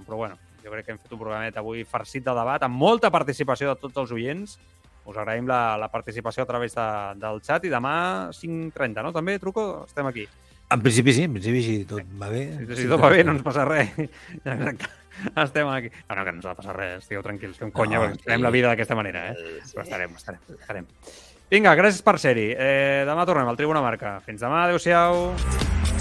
però bueno, jo crec que hem fet un programet avui farcit de debat, amb molta participació de tots els oients. Us agraïm la, la participació a través de, del xat i demà 5.30, no? També, Truco, estem aquí. En principi sí, en principi si tot va bé. Si, si tot va bé, no ens passa res. Exacte. Estem aquí. No, no, que no ens ha de passar res, estigueu tranquils, fem conya, No, perquè sí. farem la vida d'aquesta manera, eh? Sí. Però estarem, estarem, estarem. Vinga, gràcies per ser-hi. Eh, demà tornem al Tribuna Marca. Fins demà, adeu-siau.